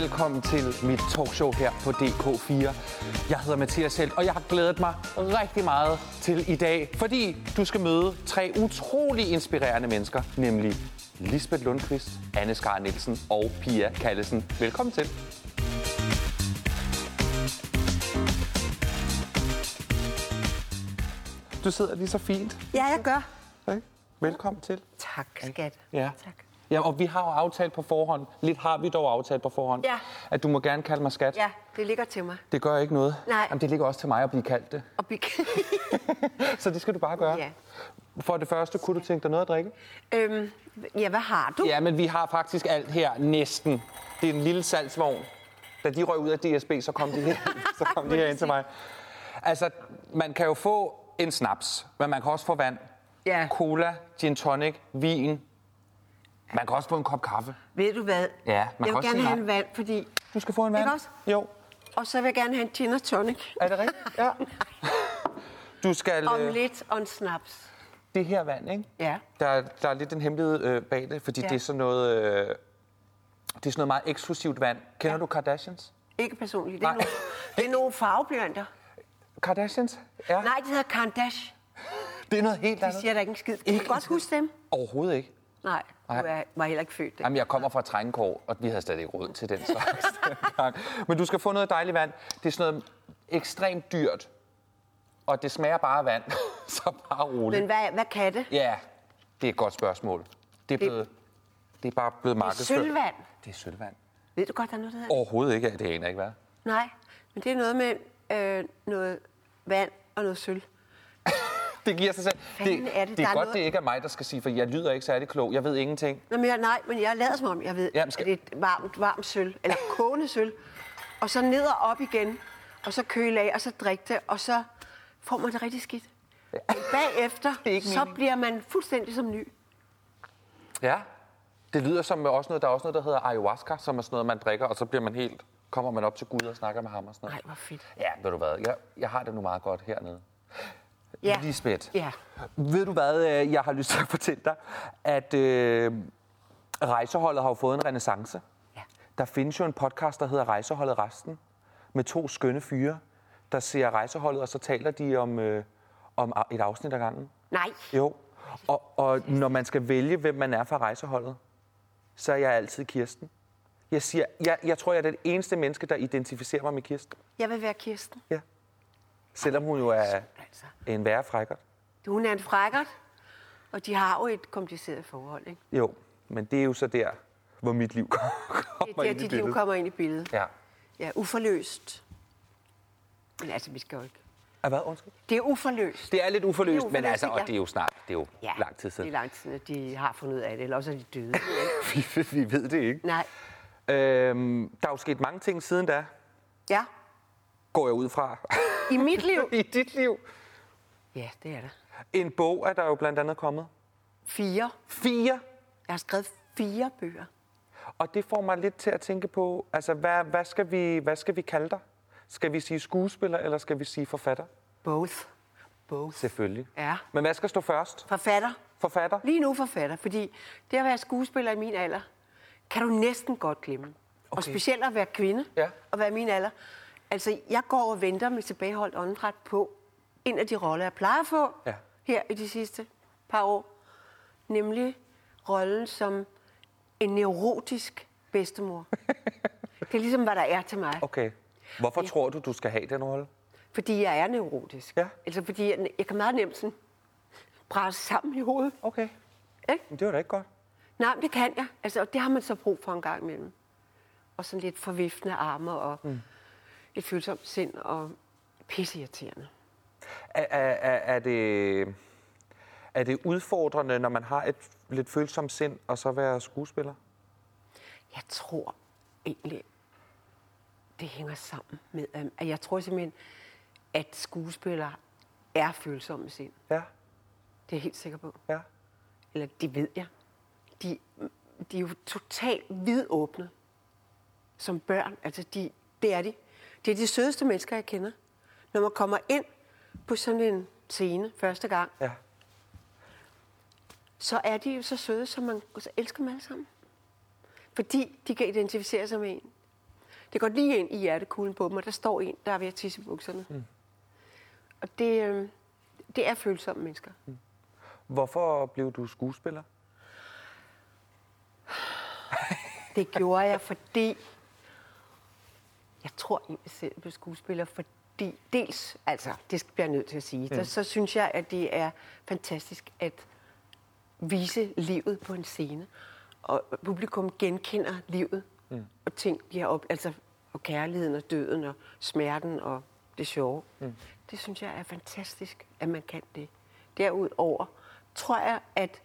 velkommen til mit talkshow her på DK4. Jeg hedder Mathias Helt, og jeg har glædet mig rigtig meget til i dag, fordi du skal møde tre utrolig inspirerende mennesker, nemlig Lisbeth Lundqvist, Anne Skar Nielsen og Pia Kallesen. Velkommen til. Du sidder lige så fint. Ja, jeg gør. Ikke? Velkommen til. Tak, skat. Ja. Tak. Ja, og vi har jo aftalt på forhånd, lidt har vi dog aftalt på forhånd, Ja. at du må gerne kalde mig skat. Ja, det ligger til mig. Det gør ikke noget. Nej. Jamen, det ligger også til mig at blive kaldt det. Og big... Så det skal du bare gøre. ja. For det første, kunne du tænke dig noget at drikke? øhm, ja, hvad har du? Ja, men vi har faktisk alt her, næsten. Det er en lille salgsvogn. Da de røg ud af DSB, så kom de her, så kom de her ind til mig. Altså, man kan jo få en snaps, men man kan også få vand. Ja. Cola, gin tonic, vin. Man kan også få en kop kaffe. Ved du hvad? Ja, man jeg kan vil også gerne have nej. en vand, fordi... Du skal få en vand. Ikke også? Jo. Og så vil jeg gerne have en gin og tonic. Er det rigtigt? Ja. Du skal... Om øh, lidt og en snaps. Det her vand, ikke? Ja. Der, er- der er lidt en hemmelighed øh, bag det, fordi Ja. det er sådan noget... Øh, det er sådan noget meget eksklusivt vand. Kender ja. du Kardashians? Ikke personligt. Det er, Nej. nogle, det er nogle farveblyanter. Kardashians? Ja. Nej, det hedder Kandash. Det er noget helt De andet. siger da ikke en skid. Kan Ikke du godt huske dem? Overhovedet ikke. Nej, Nej. er, var heller ikke født. Jamen, jeg kommer fra Trængekår, og vi havde stadig ikke råd til den slags. Men du skal få noget dejligt vand. Det er sådan noget ekstremt dyrt, og det smager bare af vand. Så bare roligt. Men hvad, hvad kan det? Ja, det er et godt spørgsmål. Det er, Det- blevet, det er bare blevet markedsført. sølvvand. Det er sølvvand. Ved du godt, der er noget, der hedder? Overhovedet ikke. Det aner jeg ikke, hvad. Nej, men det er noget med øh, noget vand og noget sølv. Det giver sig selv. Fanden det, er det? det er godt, noget- det ikke er mig, der skal sige, for jeg lyder ikke særlig klog. Jeg ved ingenting. Nå, men jeg, nej, men jeg lader som om, jeg ved, Jamen, skal- at det er et varmt, varmt sølv, eller kogende sølv. Og så ned og op igen, og så køle af, og så drikke det, og så får man det rigtig skidt. Men Bagefter, er så meningen. bliver man fuldstændig som ny. Ja. Det lyder som også noget, der er også noget, der hedder ayahuasca, som er sådan noget, man drikker, og så bliver man helt, kommer man op til Gud og snakker med ham og sådan noget. Nej, hvor fedt. Ja, ved du hvad, jeg, jeg har det nu meget godt hernede. Ja. Lisbeth, Ja. ved du hvad, øh, jeg har lyst til at fortælle dig, at øh, rejseholdet har jo fået en renaissance. Ja. Der findes jo en podcast, der hedder Rejseholdet Resten, med to skønne fyre, der ser rejseholdet, og så taler de om, øh, om et afsnit ad gangen. Nej, Jo, og, og når man skal vælge, hvem man er fra rejseholdet, så er jeg altid Kirsten. Jeg, siger, jeg, jeg tror, jeg er det eneste menneske, der identificerer mig med Kirsten. jeg vil være Kirsten. Ja. Selvom hun jo er Altså, en værre frækkert. hun er en frækkert, og de har jo et kompliceret forhold, ikke? Jo, men det er jo så der, hvor mit liv kommer Det er der, ind i dit liv billedet. kommer ind i billedet. Ja. Ja, uforløst. Men altså, vi skal jo ikke... Er hvad? Undskyld? Det er uforløst. Det er lidt uforløst, Det er men uforløst, altså, og det er jo snart, det er jo Ja, lang tid det er siden. lang tid, at de har fundet ud af det, eller også er de døde. vi, vi ved det ikke. Nej. Øhm, der er jo sket mange ting siden da, Ja, går jeg ud fra. I mit liv. I dit liv. Ja, det er det. En bog er der jo blandt andet kommet. Fire. Fire. Jeg har skrevet fire bøger. Og det får mig lidt til at tænke på, altså, hvad, hvad, skal, vi, hvad skal vi kalde dig? Skal vi sige skuespiller, eller skal vi sige forfatter? Both. Both. Selvfølgelig. Ja. Men hvad skal stå først? Forfatter. Forfatter? Lige nu forfatter, fordi det at være skuespiller i min alder, kan du næsten godt glemme. Okay. Og specielt at være kvinde Ja. og være i min alder. Altså, jeg går og venter med tilbageholdt åndedræt på en af de roller, jeg plejer at få Ja. her i de sidste par år. Nemlig rollen som en neurotisk bedstemor. det er ligesom, hvad der er til mig. Okay. Hvorfor tror du, du skal have den rolle? Fordi jeg er neurotisk. Ja. Altså, fordi jeg, jeg kan meget nemt sådan presse sammen i hovedet. Okay. Ikke? Men det var da ikke godt. Nej, men det kan jeg. Altså, og det har man så brug for en gang imellem. Og sådan lidt forviftende arme og mm. Et følsomt sind og pisseirriterende. Er, er, er, det, er det udfordrende, når man har et lidt følsomt sind, og så være skuespiller? Jeg tror egentlig, det hænger sammen med, at jeg tror simpelthen, at skuespillere er følsomme sind. Ja, Det er jeg helt sikker på. ja. Eller det ved jeg. De, de er jo totalt vidåbne som børn. Altså, de, det er de. Det er de sødeste mennesker, jeg kender. Når man kommer ind på sådan en scene første gang, ja. så er de jo så søde, som man så elsker dem alle sammen. Fordi de kan identificere sig med en. Det går lige ind i hjertekuglen på dem, og der står en, der er ved at tisse i bukserne. Mm. Og det, øh, det er følsomme mennesker. Mm. Hvorfor blev du skuespiller? Det gjorde jeg, fordi... Jeg tror egentlig selv, blev skuespiller, fordi dels, altså, det bliver jeg nødt til at sige, mm. der, så synes jeg, at det er fantastisk at vise livet på en scene. Og publikum genkender livet mm. og ting, de har op, altså og kærligheden og døden og smerten og det sjove. Mm. Det synes jeg er fantastisk, at man kan det. Derudover tror jeg, at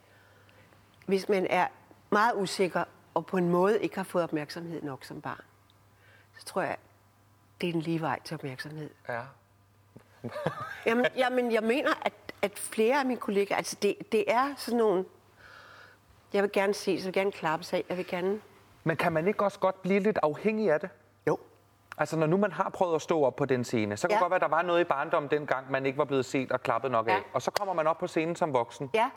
hvis man er meget usikker og på en måde ikke har fået opmærksomhed nok som barn, så tror jeg, det er den lige vej til opmærksomhed. Ja. jamen, jamen, jeg mener, at, at flere af mine kollegaer, altså det, det er sådan nogle, jeg vil gerne se, så jeg vil gerne klappe sig af, jeg vil gerne... Men kan man ikke også godt blive lidt afhængig af det? Jo. Altså, når nu man har prøvet at stå op på den scene, så kan ja. det godt være, at der var noget i barndommen dengang, man ikke var blevet set og klappet nok ja. af. Og så kommer man op på scenen som voksen. Ja.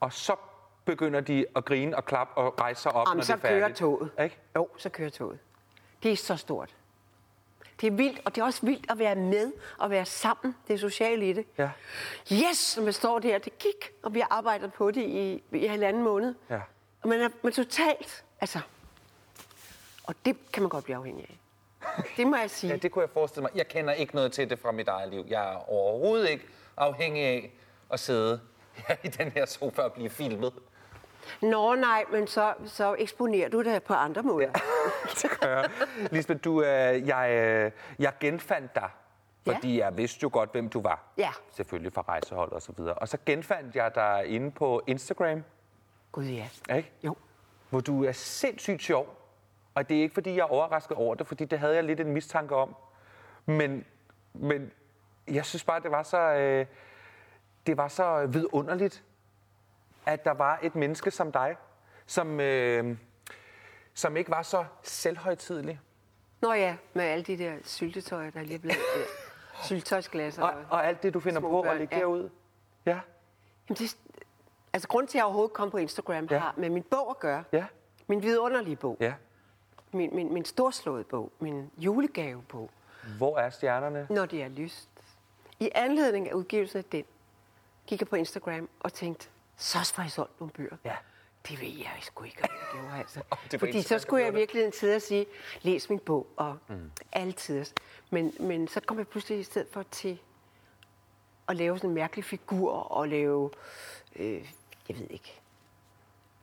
Og så begynder de at grine og klappe og rejse sig op, Om, når så det er færdigt. kører toget. Ikke? Jo, så kører toget. Det er så stort. Det er vildt, og det er også vildt at være med og være sammen. Det er socialt i det. Ja. Yes, når man står der, det gik, og vi har arbejdet på det i, i halvanden måned. Ja. Og man er, man er totalt, altså, og det kan man godt blive afhængig af. Det må jeg sige. Ja, det kunne jeg forestille mig. Jeg kender ikke noget til det fra mit eget liv. Jeg er overhovedet ikke afhængig af at sidde her i den her sofa og blive filmet. Nå nej, men så, så eksponerer du det på andre måder. Ja. det gør jeg. Lisbeth, du, øh, jeg, øh, jeg genfandt dig, fordi ja. jeg vidste jo godt, hvem du var. Ja. Selvfølgelig fra rejsehold og så videre. Og så genfandt jeg dig inde på Instagram. Gud ja. Ikke? Jo. Hvor du er sindssygt sjov. Og det er ikke, fordi jeg er overrasket over det, fordi det havde jeg lidt en mistanke om. Men, men jeg synes bare, det var så, øh, det var så vidunderligt, at der var et menneske som dig, som, øh, som ikke var så selvhøjtidlig. Nå ja, med alle de der syltetøjer, der lige blevet... øh, syltetøjsglasser. Og, og alt det, du finder på at lægge ja. derud. Ja, Jamen, det, altså, grund til, at jeg overhovedet kom på Instagram, Ja. har med min bog at gøre. ja, Min vidunderlige bog. ja. Min, min, min storslåede bog. Min julegavebog. Hvor er stjernerne? Når det er lyst. I anledning af udgivelsen af den, gik jeg på Instagram og tænkte, så får jeg solgt nogle bøger. Ja. Det ved jeg sgu ikke, om jeg gjorde, altså. var Fordi ikke så skulle jeg det. virkelig sidde og sige, læs min bog, og mm. altid. Men, men så kom jeg pludselig i stedet for til at lave sådan en mærkelig figur, og lave, øh, jeg ved ikke.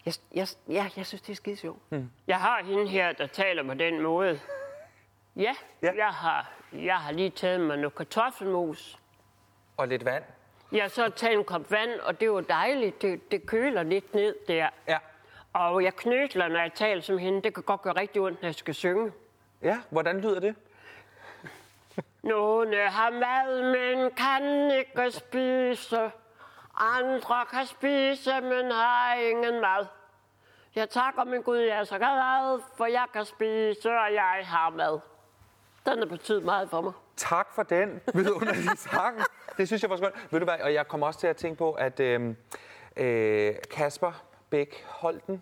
Jeg, jeg, ja, jeg synes, det er skide sjovt. Mm. Jeg har hende her, der taler på den måde. Ja, Ja. ja. Jeg, har, jeg har lige taget mig noget kartoffelmos. Og lidt vand. Jeg har så taget en kop vand, og det var dejligt. Det, det køler lidt ned der. Ja. Og jeg knøsler, når jeg taler som hende. Det kan godt gøre rigtig ondt, når jeg skal synge. Ja, hvordan lyder det? Nogle har mad, men kan ikke spise. Andre kan spise, men har ingen mad. Jeg takker min Gud, jeg er så glad, for jeg kan spise, og jeg har mad. Den har betydet meget for mig. Tak for den vidunderlige sang. Det synes jeg var skønt. Ved du hvad, og jeg kommer også til at tænke på, at øh, øh, Kasper Bæk Holten,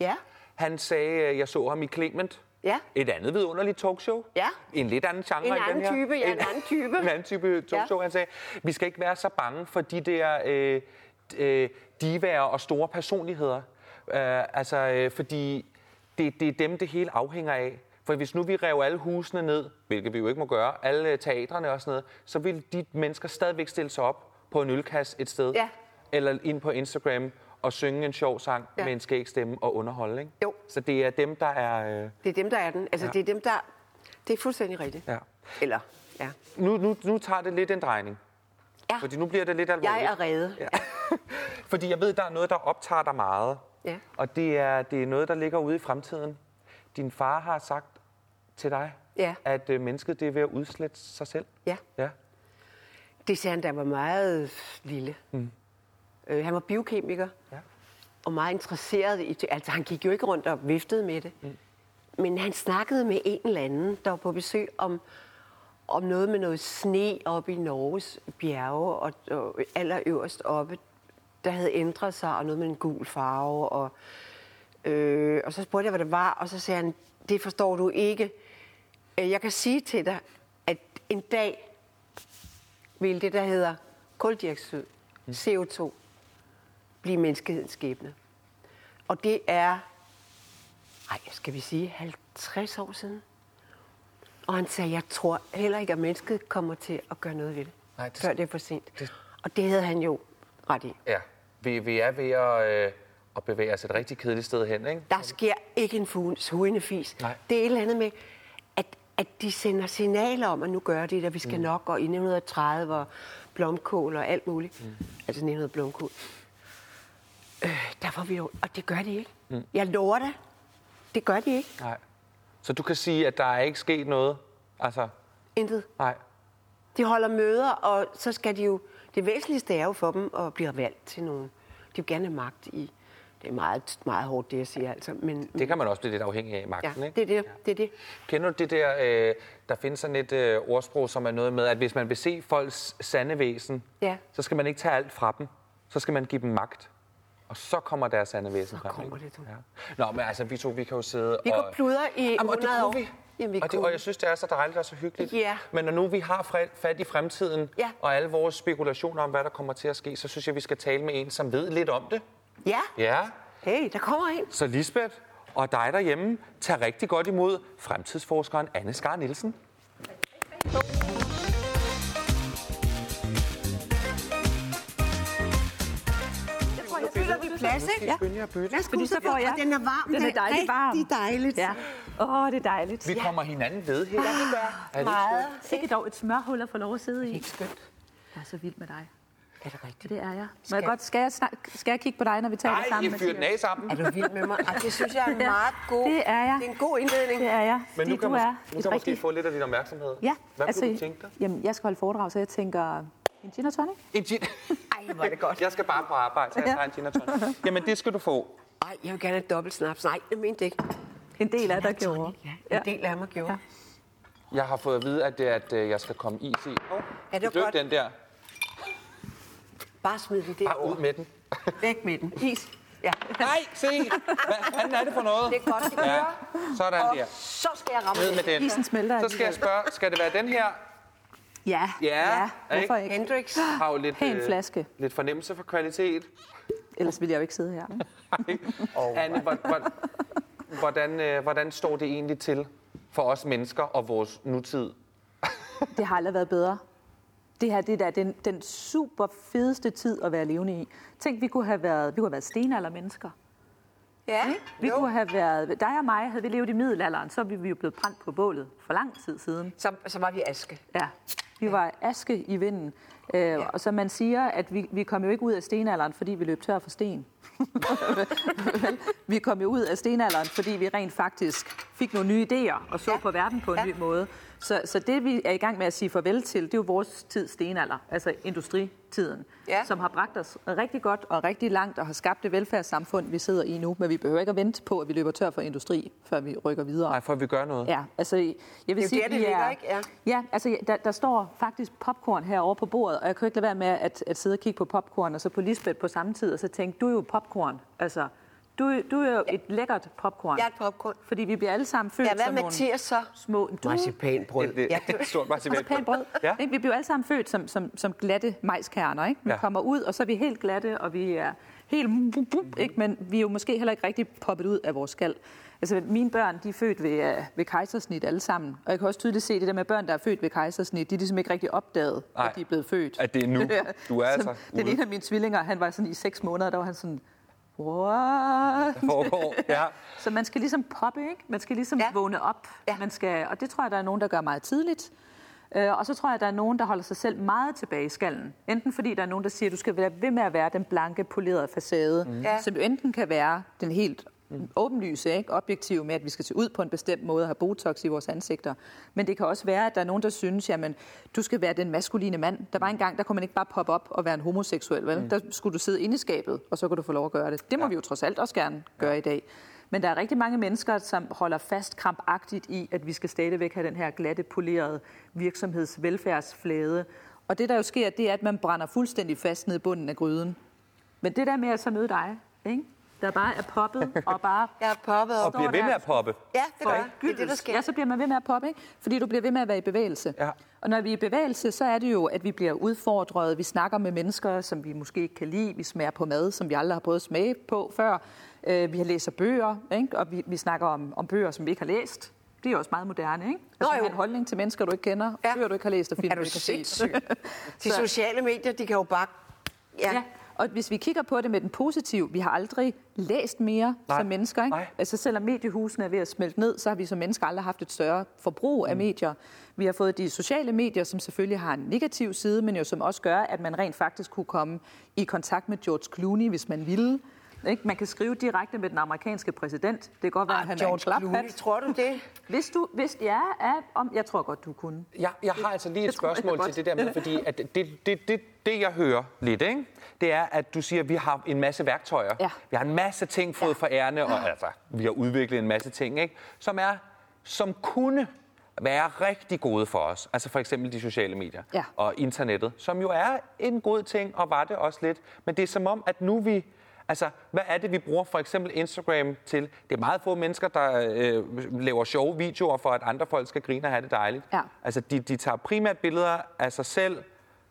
Ja, han sagde, øh, jeg så ham i Clement. ja. Et andet vidunderligt talkshow. Ja. En lidt anden genre En end anden den her. type, ja, en anden type. en anden type talkshow, ja. han sagde. Vi skal ikke være så bange for de der øh, øh, divaer og store personligheder. Øh, altså, øh, fordi det, det er dem, det hele afhænger af. For hvis nu vi rev alle husene ned, hvilket vi jo ikke må gøre, alle øh, teatrene og sådan noget, så vil de mennesker stadigvæk stille sig op på en ølkasse et sted. Ja. Eller ind på Instagram og synge en sjov sang ja. Med en skæg stemme og underholde. Ikke? Jo. Så det er dem, der er... Øh, Det er dem, der er den. Altså, ja. det er dem, der... Det er fuldstændig rigtigt. ja. Eller, ja. nu, nu, nu tager det lidt en drejning. Ja, Fordi nu bliver det lidt alvorligt. jeg er reddet. Ja. Fordi jeg ved, der er noget, der optager dig meget. Ja. Og det er, det er noget, der ligger ude i fremtiden. Din far har sagt til dig, Ja. at øh, mennesket det er ved at udslette sig selv. Ja. Ja. Det sagde han, jeg var meget lille. Mm. Øh, han var biokemiker. Ja. Og meget interesseret i det. Altså, han gik jo ikke rundt og viftede med det. Mm. Men han snakkede med en eller anden, der var på besøg om, om noget med noget sne oppe i Norges bjerge, og, og allerøverst oppe, der havde ændret sig, og noget med en gul farve. Og, Øh, og så spurgte jeg, hvad det var, og så sagde han, det forstår du ikke. Øh, Jeg kan sige til dig, at en dag vil det, der hedder koldioxid, CO2, blive menneskehedens skæbne. Og det er, ej, skal vi sige, 50 år siden. Og han sagde, jeg tror heller ikke, at mennesket kommer til at gøre noget ved det, Nej, det- før det er for sent. det- Og det havde han jo ret i. Ja, vi, vi er ved at, øh, at bevæge os et rigtig kedeligt sted hen, ikke? Der sker ikke en fuglende fis. Nej. Det er et eller andet med, at, at de sender signaler om, at nu gør de det, og vi skal mm. nok, og i 1930 og blomkål og alt muligt. Mm. Altså 1900 blomkål. Øh, der får vi jo, og det gør de ikke. Mm. Jeg lover dig, det gør de ikke. Nej. Så du kan sige, at der er ikke sket noget? Altså, Intet. nej. De holder møder, og så skal de jo... Det væsentligste er jo for dem at blive valgt til nogen. De vil gerne have magt i... Det er meget, meget hårdt, det jeg siger, altså. Men, Det kan man også blive lidt afhængig af ja, magten, ikke? det er det. det, er det. Kender du det der, øh, der findes sådan et øh, ordsprog, som er noget med, at hvis man vil se folks sande væsen, Ja. så skal man ikke tage alt fra dem. Så skal man give dem magt. Og så kommer deres sande væsen Så frem. kommer ikke? det, du. Ja. Nå, men altså, vi to, vi kan jo sidde Vi og... går pludre i Jamen, og det 100 år. vi. Jamen, vi og, det, og jeg synes, det er så dejligt og så hyggeligt. Ja. Men når nu vi har fat i fremtiden, Ja. og alle vores spekulationer om, hvad der kommer til at ske, så synes jeg, vi skal tale med en, som ved lidt om det. Ja. Ja. Hey, der kommer en. Så Lisbeth og dig derhjemme, tager rigtig godt imod fremtidsforskeren Anne Skar Nielsen. Plads, ikke? Ja. Skynde jer at bytte. Fordi så får jeg- den er varm. Den er dejligt varm. Rigtig dejligt. Ja. Åh, det er dejligt. Vi kommer hinanden ved her. Gør. Er det Meget. Sikke dog et smørhul at få lov at sidde i. Ikke skønt. Jeg er så vild med dig. Er det rigtigt? Det er jeg. Må Skal- jeg godt, skal, jeg snak, skal jeg kigge på dig, når vi taler Nej, sammen? I fyrer den af sammen. Er du vild med mig? Ej, det synes jeg er en meget god... det er jeg. Det er en god indledning. Det er jeg. Men nu kan, du man, er nu kan måske rigtig... få lidt af din opmærksomhed. Ja, Hvad altså, kunne du tænke dig? Jamen, jeg skal holde foredrag, så jeg tænker... En gin og tonic? En gin. Ej, hvor er det godt. Jeg skal bare på arbejde, så jeg Ja. tager en gin og tonic. Jamen, det skal du få. Ej, jeg vil gerne have dobbelt snaps. Nej, det mente ikke. En del af dig gjorde. Ja, en del af mig gjorde. Ja. Jeg har fået at vide, at, det, er, at øh, jeg skal komme is i. Oh, Ja, det Døb godt. den der. Bare smid den Bare ud med den. Væk med den. Is. Ja, Nej, se! Hvad fanden er det for noget? det er godt, det Ja, sådan Og der. så skal jeg ramme Ned med den. den. Isen smelter Så skal jeg spørge, skal det være den her? Ja. Ja, Hvorfor ikke? Hendrix. Har jo lidt, Pæn øh, flaske. lidt fornemmelse for kvalitet. Ellers ville jeg jo ikke sidde her. Anne, hvor- hvor- hvordan, øh, hvordan står det egentlig til for os mennesker og vores nutid? Det har aldrig været bedre. Det her det er da den, den super fedeste tid at være levende i. Tænk, vi kunne have været, vi kunne have været stenaldermennesker. Ja, Vi jo. kunne have været, dig og mig, havde vi levet i middelalderen, så ville vi jo blevet brændt på bålet for lang tid siden. Så, så var vi aske. Ja, vi var aske i vinden. Øh, ja. Og som man siger, at vi, vi kom jo ikke ud af stenalderen, fordi vi løb tør for sten. Vi kom jo ud af stenalderen, fordi vi rent faktisk fik nogle nye idéer og så ja. på verden på en Ja. ny måde. Så, så det, vi er i gang med at sige farvel til, det er jo vores tids stenalder, altså industritiden, Ja. som har bragt os rigtig godt og rigtig langt og har skabt det velfærdssamfund, vi sidder i nu. Men vi behøver ikke at vente på, at vi løber tør for industri, før vi rykker videre. Nej, at vi gør noget. Ja, altså, jeg vil Det er sige, der, det ligger, er, ikke? Ja. Ja, altså, der, der står faktisk popcorn herovre på bordet, og jeg kan ikke lade være med at, at sidde og kigge på popcorn, og så på Lisbeth på samme tid, og så tænke, du er jo popcorn. Altså, du, du er jo et lækkert popcorn. Jeg er et popcorn. Fordi vi bliver alle sammen født Ja, hvad som Mathias så? små... Du, Marcipanbrød. Det, det, Ja, ja, stort marcipan. pænt brød. Ja. Ja. Vi bliver alle sammen født som, som, som glatte majskerner. Ikke? Vi Ja. ja. kommer ud, og så er vi helt glatte, og vi er helt... Ikke? Men vi er jo måske heller ikke rigtig poppet ud af vores skal. Altså, mine børn, de er født ved, uh, ved kejsersnit alle sammen. Og jeg kan også tydeligt se, det der med børn, der er født ved kejsersnit, de er ligesom ikke rigtig opdaget, Nej. at de er blevet født. At det er nu. Du er altså Den ude. ene af mine tvillinger, han var sådan i seks måneder, der var han sådan... What? Foregår. Ja. Så man skal ligesom poppe, ikke? Man skal ligesom Ja. vågne op. Ja. Man skal, og det tror jeg, der er nogen, der gør meget tidligt. Øh, og så tror jeg, der er nogen, der holder sig selv meget tilbage i skallen. Enten fordi der er nogen, der siger, at du skal være ved med at være den blanke, polerede facade, mm. Ja. som jo enten kan være den helt åbenlyse, ikke? objektive med, at vi skal se ud på en bestemt måde og have botox i vores ansigter. Men det kan også være, at der er nogen, der synes, jamen, du skal være den maskuline mand. Der var en gang, der kunne man ikke bare poppe op og være en homoseksuel, vel? Mm. Der skulle du sidde inde i skabet, og så kunne du få lov at gøre det. Det må ja. vi jo trods alt også gerne gøre i dag. Men der er rigtig mange mennesker, som holder fast krampagtigt i, at vi skal stadigvæk have den her glatte, polerede virksomhedsvelfærdsflade. Og det, der jo sker, det er, at man brænder fuldstændig fast ned i bunden af gryden. Men det der med at så møde dig, ikke? Der bare er poppet og bare Jeg er poppet Og op. bliver ved med at poppe. Ja, det gør jeg. Det er det, der sker. Ja, så bliver man ved med at poppe, ikke? Fordi du bliver ved med at være i bevægelse. Ja. Og når vi er i bevægelse, så er det jo, at vi bliver udfordret. Vi snakker med mennesker, som vi måske ikke kan lide. Vi smager på mad, som vi aldrig har prøvet at smage på før. Øh, vi har læser bøger, ikke? og vi, vi snakker om, om bøger, som vi ikke har læst. Det er også meget moderne, ikke? Altså, Nå, at jo. have en holdning til mennesker, du ikke kender, Ja. bøger, du ikke har læst, og film, Er du du ikke har set. De sociale medier, de kan jo bare... Ja. Ja, og hvis vi kigger på det med den positive, vi har aldrig læst mere Nej. Som mennesker. Ikke? Nej. Altså selvom mediehusene er ved at smelte ned, så har vi som mennesker aldrig haft et større forbrug af medier. Vi har fået de sociale medier, som selvfølgelig har en negativ side, men jo som også gør, at man rent faktisk kunne komme i kontakt med George Clooney, hvis man ville. Ikke? Man kan skrive direkte med den amerikanske præsident. Det kan godt være, at han er en George klaphat. Clooney, tror du det? Hvis du, hvis ja, er, om, jeg tror godt, du kunne. Jeg, jeg har altså lige et Det spørgsmål til det der med, fordi at det, det, det, det, jeg hører lidt, ikke? det er, at du siger, at vi har en masse værktøjer. Ja. Vi har en masse ting fået fra ærne, og altså, vi har udviklet en masse ting, ikke? Som, er, som kunne være rigtig gode for os. Altså for eksempel de sociale medier Ja. og internettet, som jo er en god ting, og var det også lidt. Men det er som om, at nu vi... Altså, hvad er det, vi bruger for eksempel Instagram til? Det er meget få mennesker, der øh, laver sjove videoer for, at andre folk skal grine og have det dejligt. Ja. Altså, de, de tager primært billeder af sig selv,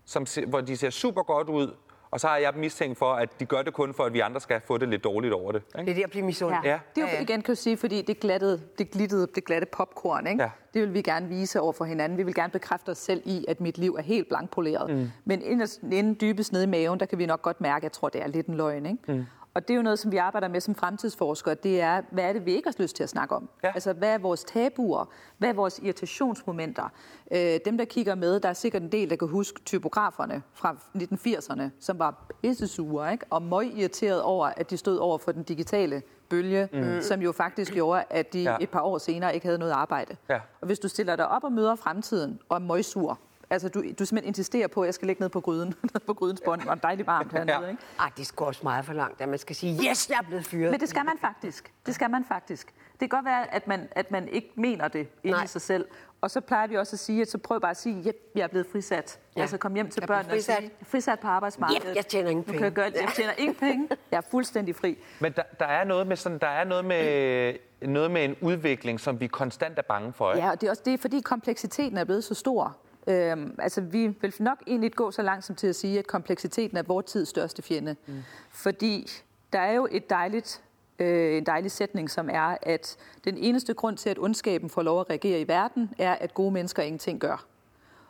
som, se- hvor de ser super godt ud, og så har jeg mistænkt for, at de gør det kun for, at vi andre skal få det lidt dårligt over det. Ikke? Det er det at blive misundelig. Ja. Det er Ja, jo ja. igen, kan du sige, fordi det glattede, det glittede, det glatte popcorn, ikke? Ja. Det vil vi gerne vise over for hinanden. Vi vil gerne bekræfte os selv i, at mit liv er helt blankpoleret. Mm. Men inderst, inden dybest nede i maven, der kan vi nok godt mærke, at jeg tror, det er lidt en løgn, ikke? Mm. Og det er jo noget, som vi arbejder med som fremtidsforskere. Det er, hvad er det, vi ikke har lyst til at snakke om? Ja. Altså, hvad er vores tabuer? Hvad er vores irritationsmomenter? Øh, dem, der kigger med, der er sikkert en del, der kan huske typograferne fra 1980'erne, som var pissesure, ikke? Og møg irriteret over, at de stod over for den digitale bølge, mm. som jo faktisk gjorde, at de Ja. ja. et par år senere ikke havde noget arbejde. Ja. Og hvis du stiller dig op og møder fremtiden og er møgsur, altså du, du simpelthen insisterer på, at jeg skal ligge ned på gryden, på grydens bånd, og dejligt varmt hernede, Ja. ikke? Ej, det går også meget for langt, at man skal sige, yes, jeg er blevet fyret. Men det skal man faktisk. Det skal man faktisk. Det kan godt være, at man, at man ikke mener det inde Nej. i sig selv. Og så plejer vi også at sige, at så prøv bare at sige, at jeg er blevet frisat. Ja. Altså kom hjem til Jeg børnene og frisat. sige, frisat på arbejdsmarkedet. Yep, jeg tjener ingen Nu kan penge. jeg, gøre, det. jeg tjener ingen penge. Jeg er fuldstændig fri. Men der, der er noget med sådan, der er noget med, noget med en udvikling, som vi konstant er bange for. Ikke? Ja, og det er også det, er, fordi kompleksiteten er blevet så stor. Øhm, altså, vi vil nok egentlig gå så langt som til at sige, at kompleksiteten er vores tids største fjende. Mm. Fordi der er jo et dejligt, øh, en dejlig sætning, som er, at den eneste grund til, at ondskaben får lov at reagere i verden, er, at gode mennesker ingenting gør.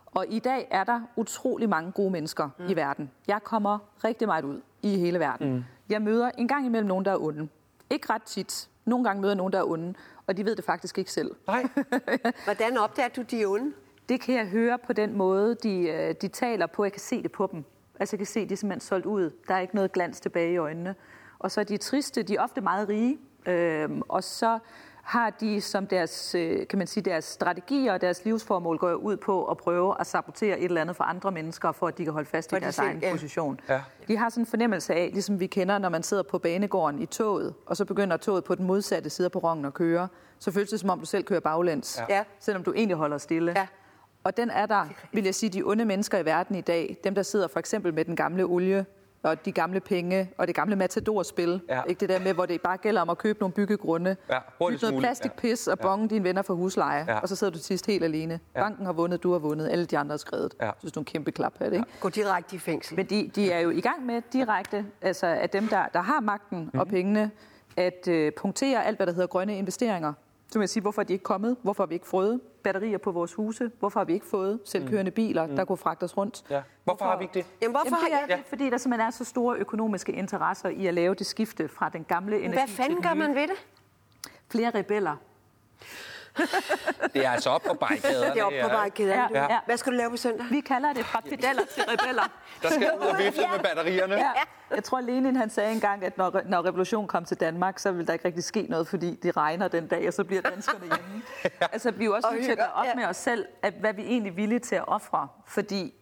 Og i dag er der utrolig mange gode mennesker mm. i verden. Jeg kommer rigtig meget ud i hele verden. Mm. Jeg møder en gang imellem nogen, der er onde. Ikke ret tit. Nogle gange møder jeg nogen, der er onde, og de ved det faktisk ikke selv. Nej. Hvordan opdager du de onde? Det kan jeg høre på den måde, de, øh, de taler på. Jeg kan se det på dem. Altså jeg kan se, at de er simpelthen solgt ud. Der er ikke noget glans tilbage i øjnene. Og så er de triste. De er ofte meget rige. Øhm, og så har de som deres, øh, kan man sige, deres strategier og deres livsformål går ud på at prøve at sabotere et eller andet for andre mennesker, for at de kan holde fast For i de deres selv- egen ja. position. Ja. De har sådan en fornemmelse af, ligesom vi kender, når man sidder på banegården i toget, og så begynder toget på den modsatte side af perronen at køre, så føles det som om, du selv kører baglæns. Ja. selvom du egentlig holder stille. Ja. Og den er der, vil jeg sige, de onde mennesker i verden i dag, dem der sidder for eksempel med den gamle olie, og de gamle penge, og det gamle matadorspil. Ja. Ikke det der med, hvor det bare gælder om at købe nogle byggegrunde. Ja, Byt noget plastikpis og bonge dine venner for husleje, Ja. og så sidder du til sidst helt alene. Banken har vundet, du har vundet, alle de andre har skrevet. Ja. Jeg synes, du er en kæmpe klap her, ikke? Gå direkte i fængsel. Men de, de er jo i gang med direkte, altså at dem, der, der har magten mm-hmm. og pengene, at øh, punktere alt, hvad der hedder grønne investeringer. Så vil jeg sige, hvorfor er de ikke kommet? Hvorfor har vi ikke fået batterier på vores huse? Hvorfor har vi ikke fået selvkørende biler, der kunne fragte os rundt? Ja. Hvorfor har vi ikke det? Jamen, hvorfor Jamen, det har er det, fordi der simpelthen er så store økonomiske interesser i at lave det skifte fra den gamle energi Hvad fanden til gør den nye. man ved det? Flere rebeller. Det er altså op på barrikaderne. Det er op på barrikaderne. Ja, ja. Hvad skal du lave på søndag? Vi kalder det fra pedeller til rebeller. Der skal ud og vifte med batterierne. Ja. Jeg tror, Lenin han sagde engang, at når, når revolutionen kom til Danmark, så vil der ikke rigtig ske noget, fordi det regner den dag, og så bliver danskerne hjemme. Altså, vi er jo også Og nødt til at gøre op ja. med os selv, at hvad vi egentlig er villige til at ofre. Fordi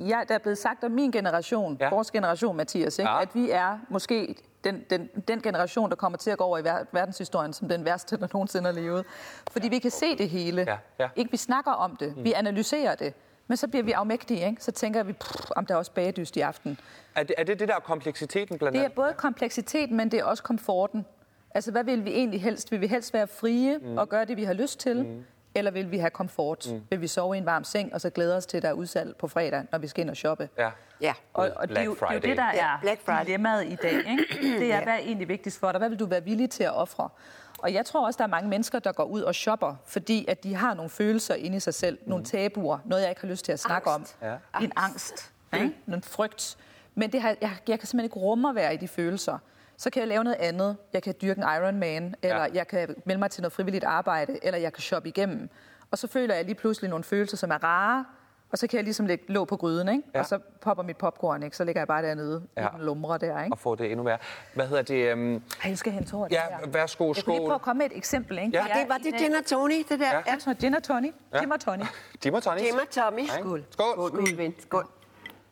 ja, der er blevet sagt om min generation, Ja. ja. vores generation, Mathias, ikke? Ja. Ja. at vi er måske den, den, den generation, der kommer til at gå over i ver- verdenshistorien som den værste, der nogensinde har levet. Fordi vi kan se det hele. Ja, ja. Ikke vi snakker om det, vi analyserer det, Men så bliver vi afmægtige, ikke? Så tænker vi, pff, om der er også bagedyst i aften. Er det, er det det der kompleksiteten blandt Det er andet? både kompleksiteten, men det er også komforten. Altså, hvad vil vi egentlig helst? Vil vi helst være frie mm. og gøre det, vi har lyst til? Mm. Eller vil vi have komfort? Mm. Vil vi sove i en varm seng, og så glæde os til, at der er udsalg på fredag, når vi skal ind og shoppe? Ja. Ja. Og, og det, er jo, det er jo det, der Ja, er Black Friday. dilemmaet i dag. Ikke? Det er, hvad er egentlig vigtigst for dig? Hvad vil du være villig til at ofre? Og jeg tror også, der er mange mennesker, der går ud og shopper, fordi at de har nogle følelser inde i sig selv, nogle tabuer, noget jeg ikke har lyst til at snakke Angst. om. Ja. En angst, ikke? en frygt. Men det har, jeg, jeg kan simpelthen ikke rumme at være i de følelser. Så kan jeg lave noget andet. Jeg kan dyrke en Ironman, eller Ja. jeg kan melde mig til noget frivilligt arbejde, eller jeg kan shoppe igennem. Og så føler jeg lige pludselig nogle følelser, som er rare, og så kan jeg ligesom lægge låg på gryden, ikke? Ja. og så popper mit popcorn, ikke? så ligger jeg bare dernede Ja. ja. i den lumre der. Ikke? Og få det endnu værre. Hvad hedder det? Um... Ej, jeg skal hente tårt. Ja, værsgo, Jeg kunne lige skål. prøve at komme med et eksempel. Ikke? Ja. Det er Det var det gin og tony, det der? Ja. Ja. Gin og tonic. Ja. Gin og tonic. Jim og Tony. Jim og Tommy. Skål. Skål, Skål. min ven. Skål.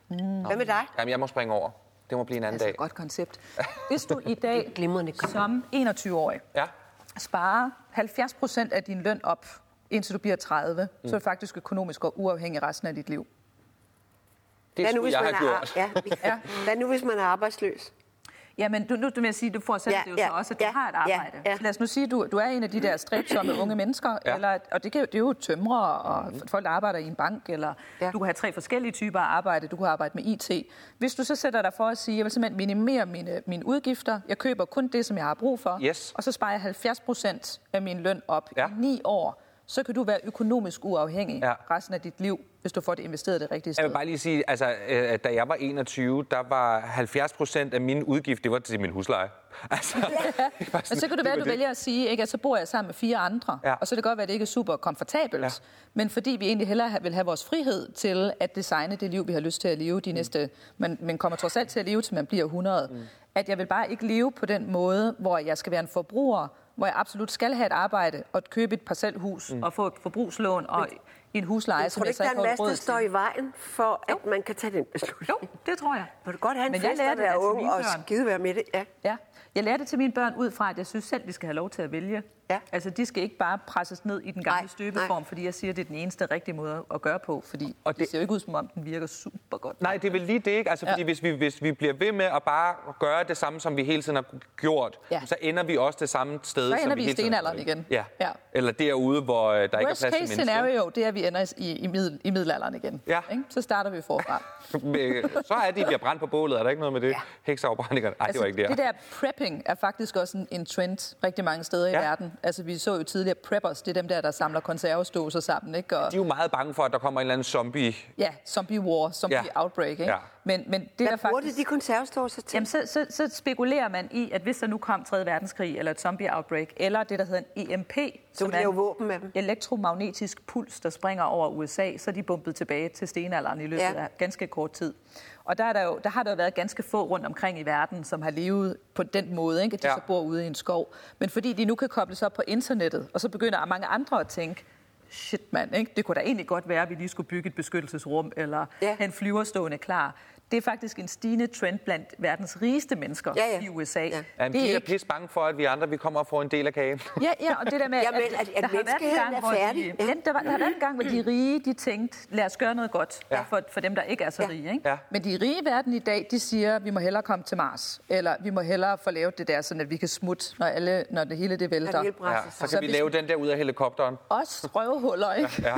Hvad med dig? Jamen, jeg må springe over. Det må blive en anden Altså, dag. et godt koncept. Hvis du i dag Glimrende som 21-årig Ja. sparer 70 procent af din løn op, indtil du bliver 30, mm. så er du faktisk økonomisk og uafhængig resten af dit liv. Det Hvad nu, hvis jeg man have er, gjort. ja, ja. Hvad nu, hvis man er arbejdsløs? Jamen, du, nu vil jeg sige, du får selv Ja, det jo ja, så også, at du ja, har et ja, arbejde. ja. Så lad os nu sige, at du, du er en af de der stræbsomme unge mennesker, Ja. eller, og det, kan, det er jo tømrere og folk, der arbejder i en bank, eller Ja. du kan have tre forskellige typer af arbejde, du kan arbejde med IT. Hvis du så sætter dig for at sige, jeg vil simpelthen minimere mine, mine udgifter, jeg køber kun det, som jeg har brug for, Yes. og så sparer jeg 70 procent af min løn op Ja. i ni år, så kan du være økonomisk uafhængig Ja. resten af dit liv, hvis du får det investeret det rigtige sted. Jeg vil bare lige sige, altså, øh, at da jeg var 21, der var 70 procent af min udgift, det var til min husleje. Altså, det var Og sådan- så kan det være, at du vælger at sige, ikke, at så bor jeg sammen med fire andre. Ja. Og så kan det godt være, at det ikke er super komfortabelt. Ja. Ja. Men fordi vi egentlig hellere vil have vores frihed til at designe det liv, vi har lyst til at leve de næste... Men, men kommer trods alt til at leve, til man bliver 100. Mm. At jeg vil bare ikke leve på den måde, hvor jeg skal være en forbruger, hvor jeg absolut skal have et arbejde og købe et parcelhus mm. og få et forbrugslån og en husleje, Jeg som jeg så der ikke har råd til. står i vejen for, at man kan tage den beslutning? Jo, det tror jeg. Må du godt have en Men jeg fest og lærte være ung mine og skide være med det? Ja. Ja. Jeg lærer det til mine børn ud fra, at jeg synes selv, de skal have lov til at vælge. Ja. Altså, de skal ikke bare presses ned i den gamle Nej, støbeform, fordi jeg siger, at det er den eneste rigtige måde at gøre på, fordi Og det- det ser jo ikke ud, som om den virker super godt. Nej, det er vel lige det, ikke? Altså, fordi Ja. hvis, vi, hvis vi bliver ved med at bare gøre det samme, som vi hele tiden har gjort, Ja. så ender vi også det samme sted, Så som ender vi vi i hele tiden har stenalderen gjort. igen. Ja. Ja. Eller derude, hvor øh, der ikke er Worst plads til case mennesker. scenario, det er, at vi ender i, i, middel, i middelalderen igen. Ja. Ikke? Så starter vi forfra. Øh, Så er det, at bliver brændt på bålet. Er der ikke noget med det? Ja. Hekseafbrændingerne? Nej, det var ikke der. Altså, det der prepping er faktisk også en, en trend rigtig mange steder Ja. i verden. Altså, vi så jo tidligere preppers, det er dem der, der samler konservesdåser sammen, ikke? Og, De er jo meget bange for, at der kommer en eller anden zombie. ja, zombie war, zombie Ja. outbreak, ikke? Ja. Men, men det Hvad der faktisk... de de konservesdåser til? Jamen, så, så, så spekulerer man i, at hvis der nu kom 3. verdenskrig, eller et zombie-outbreak, eller det, der hedder en EMP, Så de lave våben med dem. elektromagnetisk puls, der springer over USA, så er de bumpet tilbage til stenalderen i løbet Ja. af ganske kort tid. Og der, er der, jo, der har der jo været ganske få rundt omkring i verden, som har levet på den måde, ikke? at de Ja. så bor ude i en skov. Men fordi de nu kan kobles op på internettet, og så begynder mange andre at tænke, shit mand, ikke? det kunne da egentlig godt være, at vi lige skulle bygge et beskyttelsesrum, eller Ja. have en flyver stående klar. Det er faktisk en stigende trend blandt verdens rigeste mennesker Ja, ja. i USA. Ja. Jamen, det de er er ikke pisse bange for, at vi andre vi kommer og får en del af kagen. Ja, ja, og det der med, Jamen, at- at der har været en gang, er hvor de-. Ja. Ja, der, var, der har været en gang, hvor de rige, de tænkte, lad os gøre noget godt Ja. ja. for, for dem, der ikke er så Ja. rige. Ikke? Ja. Men de rige i verden i dag, de siger, vi må hellere komme til Mars, eller vi må hellere få lavet det der, sådan at vi kan smutte, når, alle, når det hele det vælter. det hele Ja, så kan vi hvis- lave den der ud af helikopteren. Os røvhuller, ikke? Ja.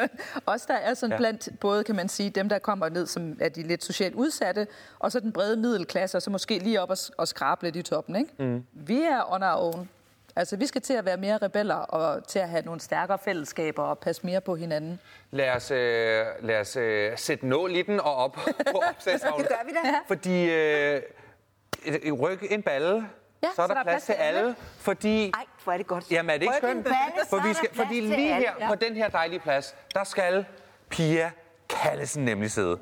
Os, der er sådan Ja. ja. blandt både, kan man sige, dem, der kommer ned, som er de lidt socialt udsatte, og så den brede middelklasse, og så måske lige op og, og skrabe lidt i toppen, ikke? Mm. Vi er on our own. Altså, vi skal til at være mere rebeller, og til at have nogle stærkere fællesskaber, og passe mere på hinanden. Lad os, øh, lad os øh, sætte nål i den og op på opslagstavlen. Det gør vi da. Fordi øh, ryk en balle, Ja, så er der, plads til alle. Fordi, Ej, hvor er det godt. jamen er det ikke skønt? så For er vi der skal, plads fordi lige alle. her på den her dejlige plads, der skal Pia Kallesen nemlig sidde.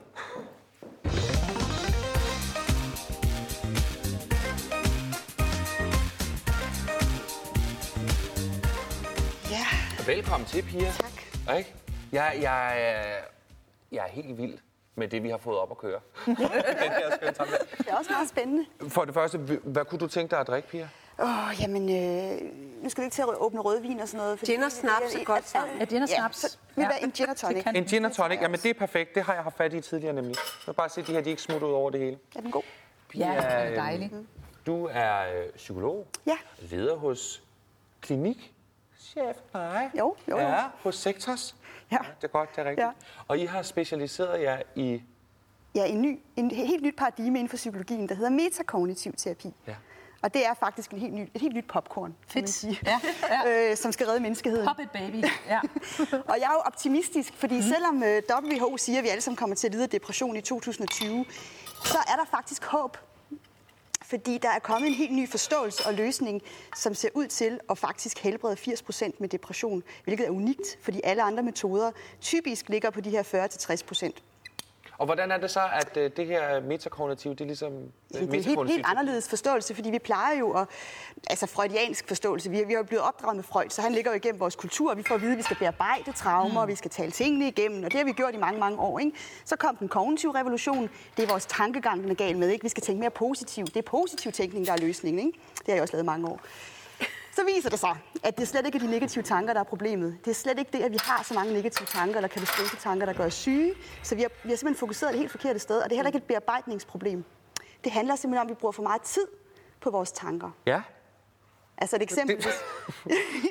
Velkommen til, Pia. tak. Ikke? Jeg, jeg, er- jeg er helt vild med det, vi har fået op at køre. den her. Det er også meget spændende. For det første, hvad kunne du tænke dig at drikke, Pia? Åh, jamen, øh, nu skal vi ikke til at åbne rødvin og sådan noget. Gin og snaps er godt sammen. Ja, gin og snaps. så vil Ja. være en gin og tonic. En gin og tonic, jamen det er perfekt. Det har jeg haft fat i tidligere nemlig. Vil bare se, de her de er ikke smuttet ud over det hele. Er den god? Ja, det er øhm, dejligt. Du er øh, psykolog. Ja. Leder hos Klinik. Chef, nej. Jo, jo, jo. Ja, hos Sektos. Ja. Det er godt, det er rigtigt. Ja. Og I har specialiseret jer i... Ja, en, ny, en helt nyt paradigme inden for psykologien, der hedder metakognitiv terapi. Ja. Og det er faktisk en helt ny, et helt nyt popcorn, kan man Fedt. sige, Ja, ja. Øh, som skal redde menneskeheden. Pop it, baby. Ja. Og jeg er jo optimistisk, fordi mm. selvom øh, WHO siger, at vi alle sammen kommer til at lide af depression i 2020, så er der faktisk håb. Fordi der er kommet en helt ny forståelse og løsning, som ser ud til at faktisk helbrede 80 procent med depression, hvilket er unikt, fordi alle andre metoder typisk ligger på de her 40-60 procent. Og hvordan er det så, at øh, det her metakognitiv, det er ligesom... øh, Det er helt, helt anderledes forståelse, fordi vi plejer jo at... Altså freudiansk forståelse. Vi vi er jo blevet opdraget med Freud, så han ligger jo igennem vores kultur. Vi får at vide, at vi skal bearbejde traumer, mm. vi skal tale tingene igennem, og det har vi gjort i mange, mange år. Ikke? Så kom den kognitive revolution. Det er vores tankegang, den er gal med. Ikke? Vi skal tænke mere positivt. Det er positiv tænkning, der er løsningen. Ikke? Det har jeg også lavet mange år. Så viser det sig, at det slet ikke er de negative tanker, der er problemet. Det er slet ikke det, at vi har så mange negative tanker eller katastrofetanker, der gør os syge. Så vi har, vi har simpelthen fokuseret et helt forkert sted, og det er heller ikke et bearbejdningsproblem. Det handler simpelthen om, at vi bruger for meget tid på vores tanker. Ja, Altså et eksempel. Det-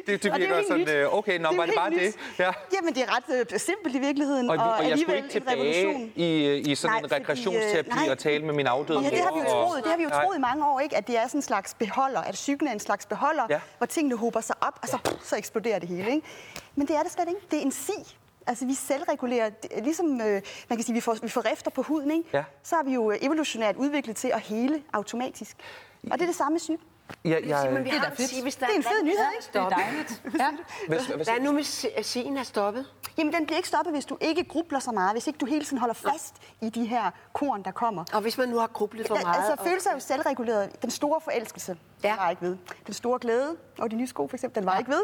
det, det er virker helt sådan, nyt. øh, okay, nå, jo var det bare helt det? nyt. Ja. Jamen, det er ret øh, simpelt i virkeligheden, Og, og, og jeg skulle alligevel ikke en revolution. tilbage i, i sådan Nej, en fordi, øh, regressionsterapi nej. og tale med min afdøde Ja, det har vi jo og- troet. Det har vi jo troet i mange år, ikke? At det er sådan en slags beholder, at psyken er en slags beholder, Ja. hvor tingene hober sig op, og så, pff, så eksploderer det hele. Ikke? Men det er det slet ikke. Det er en si. Altså, vi selvregulerer. Det er Ligesom øh, man kan sige, vi får, vi får rifter på huden, ikke? Ja. så har vi jo øh, evolutionært udviklet til at hele automatisk. Og det er det samme med syg. Ja, jeg, Men vi Det er har da fedt. sige, hvis der Det er en fed nyhed, ikke? Det er dejligt. Ja. hvis, hvis, Hvad er nu med sigen er stoppet? Jamen, den bliver ikke stoppet, hvis du ikke grubler så meget, hvis ikke du hele tiden holder fast i de her korn, der kommer. Og hvis man nu har grublet for Ja, meget? altså, følelser er jo selvreguleret. Den store forelskelse, ja. Ja. den var ikke ved. Den store glæde, og de nye sko for eksempel, den var ja. ikke ved.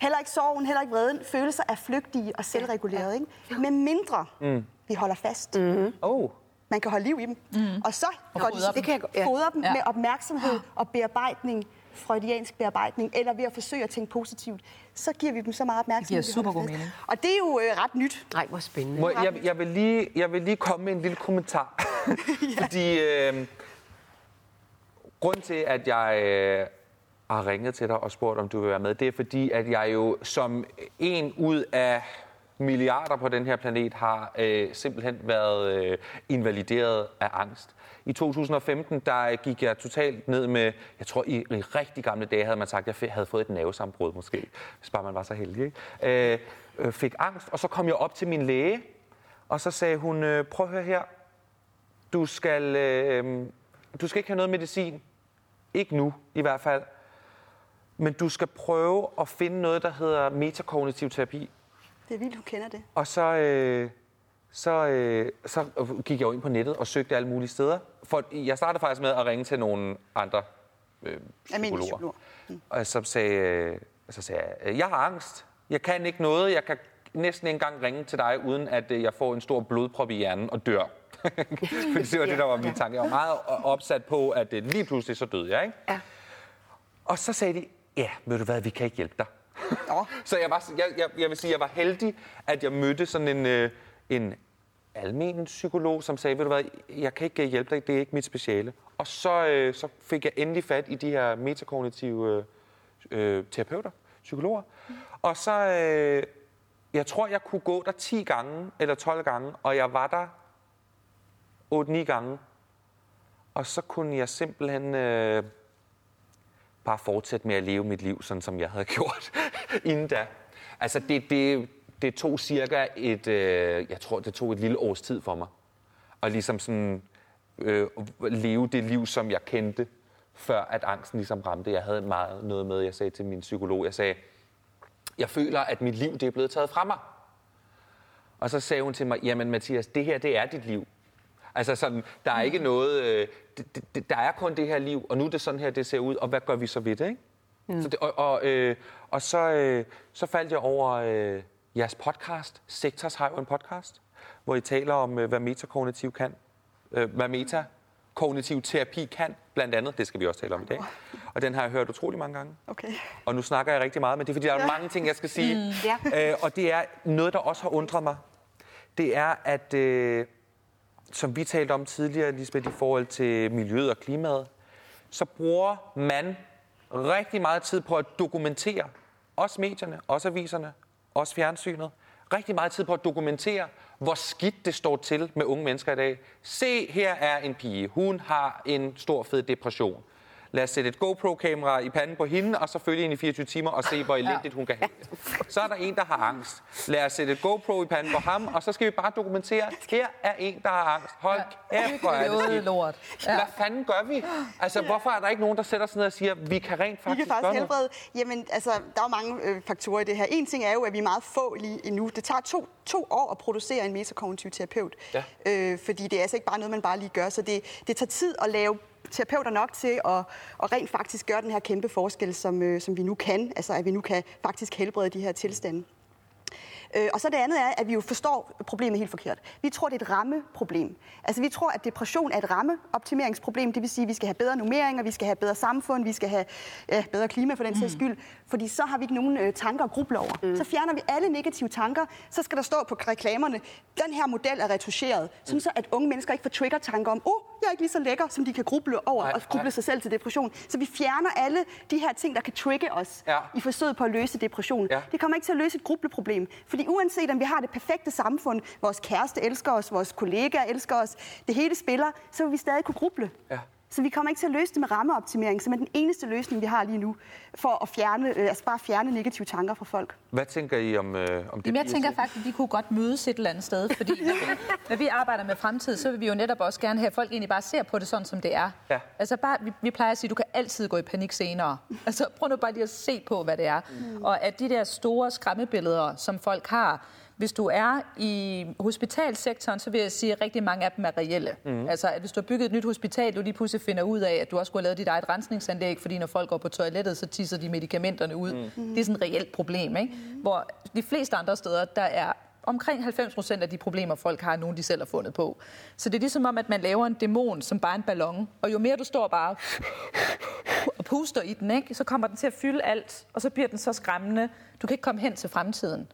Heller ikke sorgen, heller ikke vreden. Følelser er flygtige og selvregulerede, ikke? Men mindre mm. vi holder fast. Mm. oh, Man kan holde liv i dem. Mm. Og så går fodre de, dem. det kan jeg, Ja. fodre dem Ja. med opmærksomhed og bearbejdning, freudiansk bearbejdning, eller ved at forsøge at tænke positivt. Så giver vi dem så meget opmærksomhed. Det giver super god mening. Og det er jo øh, ret nyt. Nej, hvor spændende. må, jeg, jeg, vil lige, jeg vil lige komme med en lille kommentar. Fordi øh, grund til, at jeg øh, har ringet til dig og spurgt, om du vil være med, det er fordi, at jeg jo som en ud af milliarder på den her planet har øh, simpelthen været øh, invalideret af angst. I 2015, der gik jeg totalt ned med, jeg tror i, i rigtig gamle dage havde man sagt, at jeg havde fået et nervesambrud måske, hvis bare man var så heldig. Ikke? Øh, øh, fik angst, og så kom jeg op til min læge, og så sagde hun, øh, prøv at høre her, du skal, øh, du skal ikke have noget medicin. Ikke nu, i hvert fald. Men du skal prøve at finde noget, der hedder metakognitiv terapi. Det er vildt, du kender det. Og så, øh, så, øh, så gik jeg jo ind på nettet og søgte alle mulige steder. For jeg startede faktisk med at ringe til nogle andre øh, psykologer. psykologer. Og så sagde, øh, så sagde jeg, øh, jeg har angst. Jeg kan ikke noget. Jeg kan næsten ikke engang ringe til dig, uden at øh, jeg får en stor blodprop i hjernen og dør. Fordi det var det, der var min tanke. Jeg var meget opsat på, at øh, lige pludselig så døde jeg. Ikke? Ja. Og så sagde de, ja, ved du hvad, vi kan ikke hjælpe dig. Ja. så jeg, var, jeg, jeg, jeg vil sige, jeg var heldig, at jeg mødte sådan en, øh, en almen psykolog, som sagde, ved du hvad, jeg kan ikke øh, hjælpe dig, det er ikke mit speciale. Og så, øh, så fik jeg endelig fat i de her metakognitive øh, øh terapeuter, psykologer. Og så, øh, jeg tror, jeg kunne gå der 10 gange eller 12 gange, og jeg var der 8-9 gange. Og så kunne jeg simpelthen øh, bare fortsætte med at leve mit liv, sådan som jeg havde gjort inden da. Altså, det, det, det tog cirka et, øh, jeg tror, det tog et lille års tid for mig. Og ligesom sådan øh, leve det liv, som jeg kendte, før at angsten ligesom ramte. Jeg havde meget noget med, jeg sagde til min psykolog, jeg sagde, jeg føler, at mit liv det er blevet taget fra mig. Og så sagde hun til mig, jamen Mathias, det her, det er dit liv. Altså sådan, der er ikke noget, øh, det, det- der er kun det her liv, og nu er det sådan her, det ser ud, og hvad gør vi så ved det, ikke? Mm. Så det, og og, øh, og så, øh, så faldt jeg over øh, jeres podcast. Sektors har jo en podcast, hvor I taler om, øh, hvad metakognitiv kan. Øh, hvad meta kognitiv terapi kan, blandt andet. Det skal vi også tale om i dag. Og den har jeg hørt utrolig mange gange. Okay. Og nu snakker jeg rigtig meget, men det er fordi, der er mange ting, jeg skal sige. Mm. Ja. Øh, og det er noget, der også har undret mig. Det er, at øh, som vi talte om tidligere, Lisbeth, i forhold til miljøet og klimaet, så bruger man rigtig meget tid på at dokumentere, også medierne, også aviserne, også fjernsynet, rigtig meget tid på at dokumentere, hvor skidt det står til med unge mennesker i dag. Se, her er en pige. Hun har en stor fed depression. Lad os sætte et GoPro-kamera i panden på hende, og så følge hende i 24 timer og se, hvor elendigt hun kan have det. Så er der en, der har angst. Lad os sætte et GoPro i panden på ham, og så skal vi bare dokumentere, her er en, der har angst. Hold kæft, hvor er det skidt. lort. Hvad fanden gør vi? Altså, hvorfor er der ikke nogen, der sætter sig ned og siger, vi kan rent Vi faktisk, kan faktisk gøre noget? helbrede. Jamen, altså, der er mange øh, faktorer i det her. En ting er jo, at vi er meget få lige endnu. Det tager to, to år at producere en metakognitiv terapeut. Ja. Øh, fordi det er altså ikke bare noget, man bare lige gør. Så det, det tager tid at lave terapeuter nok til at, at rent faktisk gøre den her kæmpe forskel, som, øh, som vi nu kan. Altså, at vi nu kan faktisk helbrede de her tilstande. Øh, og så det andet er, at vi jo forstår problemet helt forkert. Vi tror, det er et rammeproblem. Altså vi tror, at depression er et rammeoptimeringsproblem. Det vil sige, at vi skal have bedre nummeringer, vi skal have bedre samfund, vi skal have ja, bedre klima for den sags skyld. Fordi så har vi ikke nogen øh, tanker at gruble over. Mm. Så fjerner vi alle negative tanker. Så skal der stå på reklamerne, den her model er retuscheret. Sådan så, at unge mennesker ikke får trigger-tanker om, åh, oh, jeg er ikke lige så lækker, som de kan gruble over Nej, og gruble nej. sig selv til depression. Så vi fjerner alle de her ting, der kan trigge os Ja. i forsøget på at løse depression. Ja. Det kommer ikke til at løse et grubleproblem. Fordi uanset om vi har det perfekte samfund, vores kæreste elsker os, vores kollegaer elsker os, det hele spiller, så vil vi stadig kunne gruble. Ja. Så vi kommer ikke til at løse det med rammeoptimering, som er den eneste løsning, vi har lige nu, for at fjerne, øh, altså bare fjerne negative tanker fra folk. Hvad tænker I om, øh, om det? Jamen, jeg tænker faktisk, at vi kunne godt mødes et eller andet sted, fordi når vi, når vi arbejder med fremtid, så vil vi jo netop også gerne have, at folk egentlig bare ser på det sådan, som det er. Ja. Altså bare, vi, vi plejer at sige, at du kan altid gå i panik senere. Altså prøv nu bare lige at se på, hvad det er. Mm. Og at de der store skræmmebilleder, som folk har, hvis du er i hospitalsektoren, så vil jeg sige, at rigtig mange af dem er reelle. Mm. Altså, at hvis du har bygget et nyt hospital, du lige pludselig finder ud af, at du også skulle have lavet dit eget rensningsanlæg, fordi når folk går på toilettet, så tisser de medikamenterne ud. Mm. Det er sådan et reelt problem, ikke? Mm. Hvor de fleste andre steder, der er omkring 90 procent af de problemer, folk har, nogen, de selv har fundet på. Så det er ligesom om, at man laver en dæmon, som bare er en ballon, og jo mere du står bare og puster i den, ikke, så kommer den til at fylde alt, og så bliver den så skræmmende. Du kan ikke komme hen til fremtiden.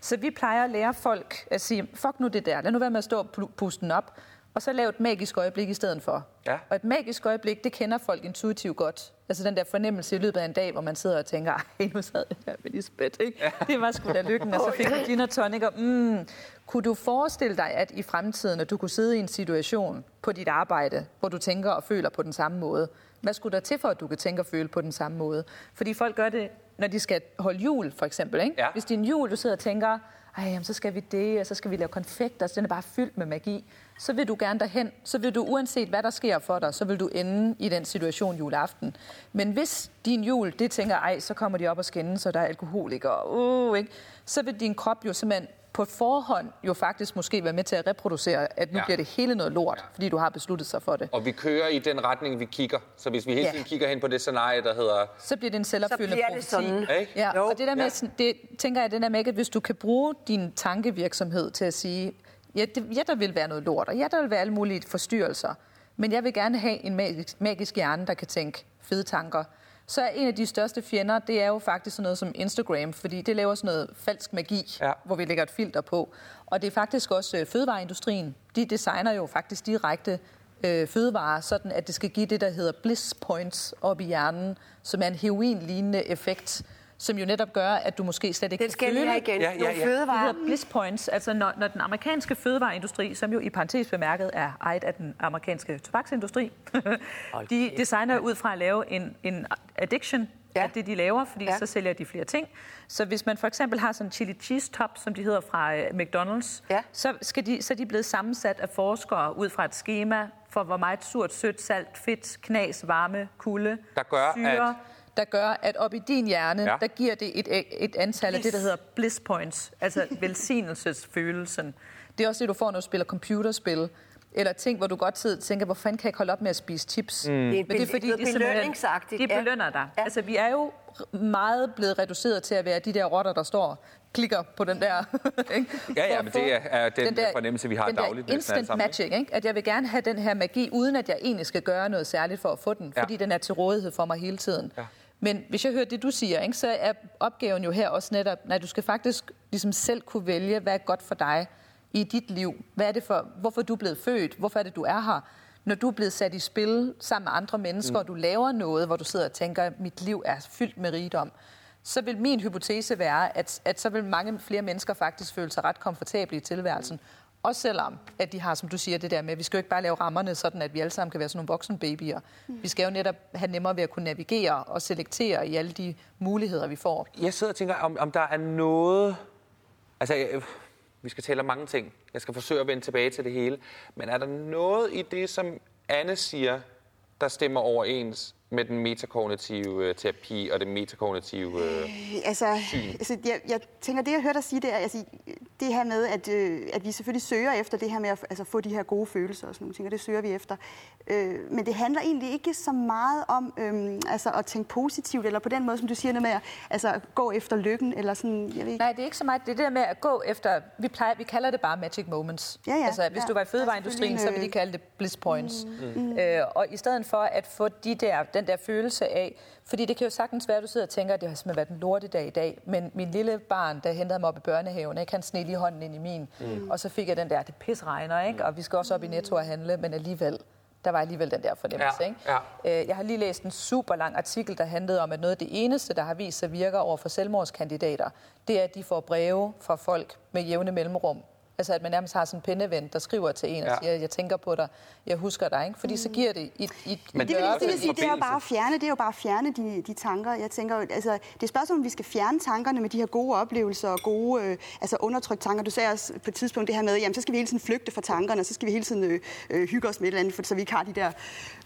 Så vi plejer at lære folk at sige, fuck nu det der, lad nu være med at stå og pu- puste den op, og så lave et magisk øjeblik i stedet for. Ja. Og et magisk øjeblik, det kender folk intuitivt godt. Altså den der fornemmelse i løbet af en dag, hvor man sidder og tænker, ej, nu sad jeg her med Lisbeth, ikke? Ja. Det var sgu da lykken, og så fik du gin og tonic, og mm, kunne du forestille dig, at i fremtiden, at du kunne sidde i en situation på dit arbejde, hvor du tænker og føler på den samme måde? Hvad skulle der til for, at du kan tænke og føle på den samme måde? Fordi folk gør det, når de skal holde jul, for eksempel. Ikke? Ja. Hvis en jul, du sidder og tænker, ej, jamen, så skal vi det, og så skal vi lave konfekter, så den er bare fyldt med magi. Så vil du gerne derhen. Så vil du, uanset hvad der sker for dig, så vil du ende i den situation juleaften. Men hvis din jul, det tænker, ej, så kommer de op og skændes, så der er alkoholikere, uh, ikke? så vil din krop jo simpelthen på forhånd jo faktisk måske være med til at reproducere, at nu Ja. ja. bliver det hele noget lort, fordi du har besluttet sig for det. Og vi kører i den retning, vi kigger. Så hvis vi hele Ja. tiden kigger hen på det scenarie, der hedder... Så bliver det en selvopfyldende bliver det profeti. sådan. Ikke? Ja, Jo. og det der med, Ja. det tænker jeg, det der med, at hvis du kan bruge din tankevirksomhed til at sige, ja, det, ja, der vil være noget lort, og ja, der vil være alle mulige forstyrrelser, men jeg vil gerne have en magisk, magisk hjerne, der kan tænke fede tanker. Så er en af de største fjender, det er jo faktisk sådan noget som Instagram, fordi det laver sådan noget falsk magi, Ja. hvor vi lægger et filter på. Og det er faktisk også øh, fødevareindustrien. De designer jo faktisk direkte øh, fødevarer, sådan at det skal give det, der hedder bliss points op i hjernen, som er en heroin-lignende effekt, som jo netop gør, at du måske slet ikke Den skal lige føle... igen. Ja, ja, ja. Det fødevarer. hedder bliss points, altså når, når den amerikanske fødevareindustri, som jo i parentes bemærket er ejet af den amerikanske tobaksindustri, de designer ud fra at lave en, en addiction Ja. af det, de laver, fordi ja. så sælger de flere ting. Så hvis man for eksempel har sådan en chili cheese top, som de hedder fra øh, McDonald's, Ja. så, skal de, så er de blevet sammensat af forskere ud fra et schema for, hvor meget surt, sødt, salt, fedt, knas, varme, kulde, Der gør, syre, at- der gør, at op i din hjerne, Ja. der giver det et, et antal af det, der hedder bliss points, altså velsignelsesfølelsen. Det er også det, du får, når du spiller computerspil, Eller ting, hvor du godt sidder og tænker, hvor fanden kan jeg ikke holde op med at spise chips? Mm. Det er Men det er fordi, noget de simpelthen, belønningsagtigt, de ja. belønner dig. Ja. Altså, vi er jo meget blevet reduceret til at være de der rotter, der står klikker på den der... ikke? Ja, ja, men det er- er den fornemmelse, vi har den der dagligt alle instant sammen, magic, ikke? At jeg vil gerne have den her magi, uden at jeg egentlig skal gøre noget særligt for at få den, Ja. fordi den er til rådighed for mig hele tiden. Ja. Men hvis jeg hører det, du siger, ikke, så er opgaven jo her også netop, at du skal faktisk ligesom selv kunne vælge, hvad er godt for dig i dit liv. Hvad er det for, hvorfor er du blevet født? Hvorfor er det, du er her? Når du er blevet sat i spil sammen med andre mennesker, mm. og du laver noget, hvor du sidder og tænker, at mit liv er fyldt med rigdom, så vil min hypotese være, at, at så vil mange flere mennesker faktisk føle sig ret komfortable i tilværelsen. Også selvom, at de har, som du siger, det der med, at vi skal jo ikke bare lave rammerne, sådan at vi alle sammen kan være sådan nogle voksenbabyer. Mm. Vi skal jo netop have nemmere ved at kunne navigere og selektere i alle de muligheder, vi får. Jeg sidder og tænker, om, om der er noget... Altså, øh, vi skal tale om mange ting. Jeg skal forsøge at vende tilbage til det hele. Men er der noget i det, som Anne siger, der stemmer overens med den metakognitive øh, terapi og det metakognitive... Øh... Altså, altså jeg, jeg tænker, det jeg hørte dig sige, det er altså, det her med, at, øh, at vi selvfølgelig søger efter det her med at altså, få de her gode følelser og sådan nogle ting, og det søger vi efter. Øh, men det handler egentlig ikke så meget om øh, altså, at tænke positivt, eller på den måde, som du siger, noget med at altså, gå efter lykken, eller sådan, jeg ved ikke. Nej, det er ikke så meget det der med at gå efter, vi, plejer, vi kalder det bare magic moments. Ja, ja. Altså, hvis Ja. du var i er fødevareindustrien, så selvfølgelig vil de en, kalde det bliss points. Mm. Øh, og i stedet for at få de der, den der følelse af, fordi det kan jo sagtens være, at du sidder og tænker, at det har simpelthen været en lortedag i dag, men min lille barn, der hentede mig op i børnehaven, ikke, han sned lige hånden ind i min, mm. og så fik jeg den der, det pisregner, ikke? og vi skal også op i Netto og handle, men alligevel, der var alligevel den der fornemmelse. Ja, ikke? ja. Øh, Jeg har lige læst en super lang artikel, der handlede om, at noget af det eneste, der har vist sig virker over for selvmordskandidater, det er, at de får breve fra folk med jævne mellemrum. Altså at man nærmest har sådan en pindeven, der skriver til en og Ja. siger, jeg tænker på dig, jeg husker dig. Ikke? Fordi så giver det et, et Men Det vil, det vil sige, det er bare at fjerne, det er jo bare at fjerne de, de tanker. Jeg tænker, altså, det er spørgsmålet, om vi skal fjerne tankerne med de her gode oplevelser og gode, øh, altså undertrykt tanker. Du sagde også på et tidspunkt det her med, jamen så skal vi hele tiden flygte fra tankerne, og så skal vi hele tiden øh, øh, hygge os med et eller andet, for, så vi ikke har de der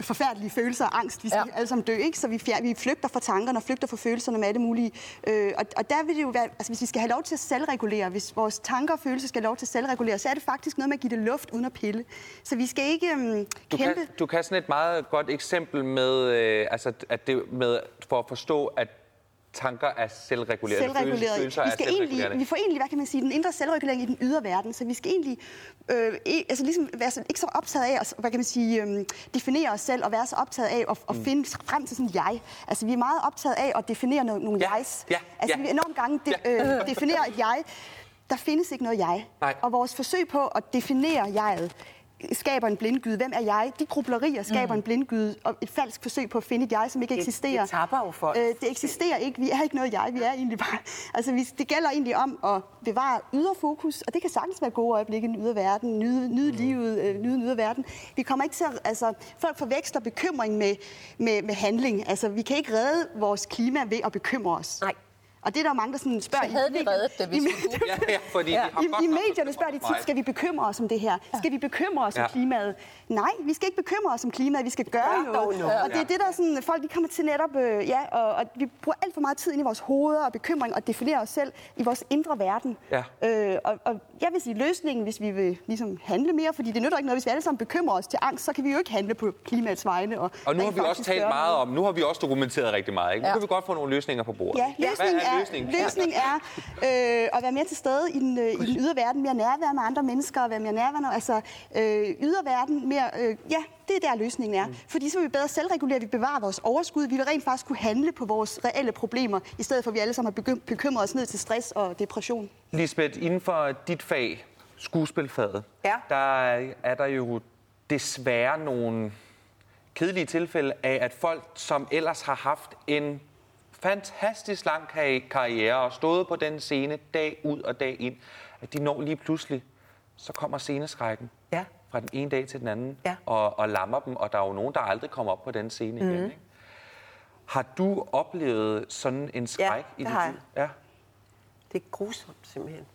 forfærdelige følelser og angst. Vi skal ja. alle sammen dø, ikke? Så vi, fjer, vi flygter fra tankerne og flygter fra følelserne med det mulige. Øh, og, og der vil det jo være, altså hvis vi skal have lov til at selvregulere, hvis vores tanker og følelser skal have lov til at selvregulere, så er det faktisk noget med at give det luft uden at pille. Så vi skal ikke øhm, Du kæmpe... kan, du kan sådan et meget godt eksempel med, øh, altså, at det med, for at forstå, at tanker er selvregulerende. selvreguleret. Følelser Vi, er skal egentlig, selvregulerende. vi får egentlig, hvad kan man sige, den indre selvregulering i den ydre verden, så vi skal egentlig øh, e- altså ligesom være så, ikke så optaget af at hvad kan man sige, øh, definere os selv og være så optaget af at, at finde frem til sådan jeg. Altså vi er meget optaget af at definere nogle, nogle Ja, jegs. ja, altså ja. vi er enormt gange de, øh, definerer et jeg. Der findes ikke noget jeg. Nej. Og vores forsøg på at definere jeget skaber en blindgyde. Hvem er jeg? De grublerier skaber mm. en blindgyde og et falsk forsøg på at finde et jeg, som ikke Det- eksisterer. det tapper jo folk. Øh, det eksisterer ikke. Vi er ikke noget jeg. Vi er egentlig bare... Altså, vi, det gælder egentlig om at bevare ydre fokus, og det kan sagtens være gode øjeblikke i den ydre verden, nyde, nyde livet, øh, nyde den ydre verden. Vi kommer ikke til at... Altså, folk forveksler bekymring med, med, med handling. Altså, vi kan ikke redde vores klima ved at bekymre os. Nej. Og det er der mange, der sådan spørger... Så havde i vi reddet det, hvis vi medierne- Ja, ja, fordi Ja. vi har i, I medierne spørger de tit, skal vi bekymre os om det her? Skal vi bekymre os Ja. om klimaet? Nej, vi skal ikke bekymre os om klimaet, vi skal gøre Gør dog noget. noget. Og det er det, der er sådan, folk de kommer til netop, øh, ja, og, og vi bruger alt for meget tid ind i vores hoveder og bekymring og definerer os selv i vores indre verden. Ja. Øh, og, og jeg vil sige, løsningen, hvis vi vil ligesom handle mere, fordi det nytter ikke noget, hvis vi alle sammen bekymrer os til angst, så kan vi jo ikke handle på klimaets vegne. Og, Og nu har vi også talt meget om, nu har vi også dokumenteret rigtig meget. Ikke? Nu Ja. kan vi godt få nogle løsninger på bordet. Ja, løsningen er løsningen? løsningen er øh, at være mere til stede i den, øh, i den ydre verden, mere nærvær med andre mennesker, og være mere nærværende. Altså, øh, ydre verden, mere, øh, ja, det er der løsningen er. Mm. Fordi så vil vi bedre selvregulere, vi bevarer vores overskud, vi vil rent faktisk kunne handle på vores reelle problemer, i stedet for at vi alle sammen har bekym- bekymret os ned til stress og depression. Lisbeth, inden for dit fag, skuespilfaget, Ja. der er der jo desværre nogle kedelige tilfælde af, at folk, som ellers har haft en fantastisk lang karri- karriere og stået på den scene dag ud og dag ind, at de når lige pludselig, så kommer sceneskrækken Ja. fra den ene dag til den anden Ja. og, og lammer dem, og der er jo nogen, der aldrig kommer op på den scene igen. Mhm. Ikke? Har du oplevet sådan en skræk Ja, i det dit liv? Ja. Det er grusomt, simpelthen.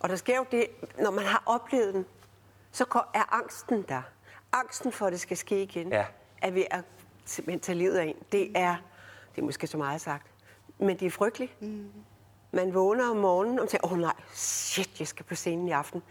Og der sker jo det, når man har oplevet den, så er angsten der. Angsten for, at det skal ske igen, Ja. er ved at simpelthen tage livet af en. Det er, det er måske så meget sagt, men det er frygteligt. Mm. Man vågner om morgenen og tænker, åh oh, nej, shit, jeg skal på scenen i aften.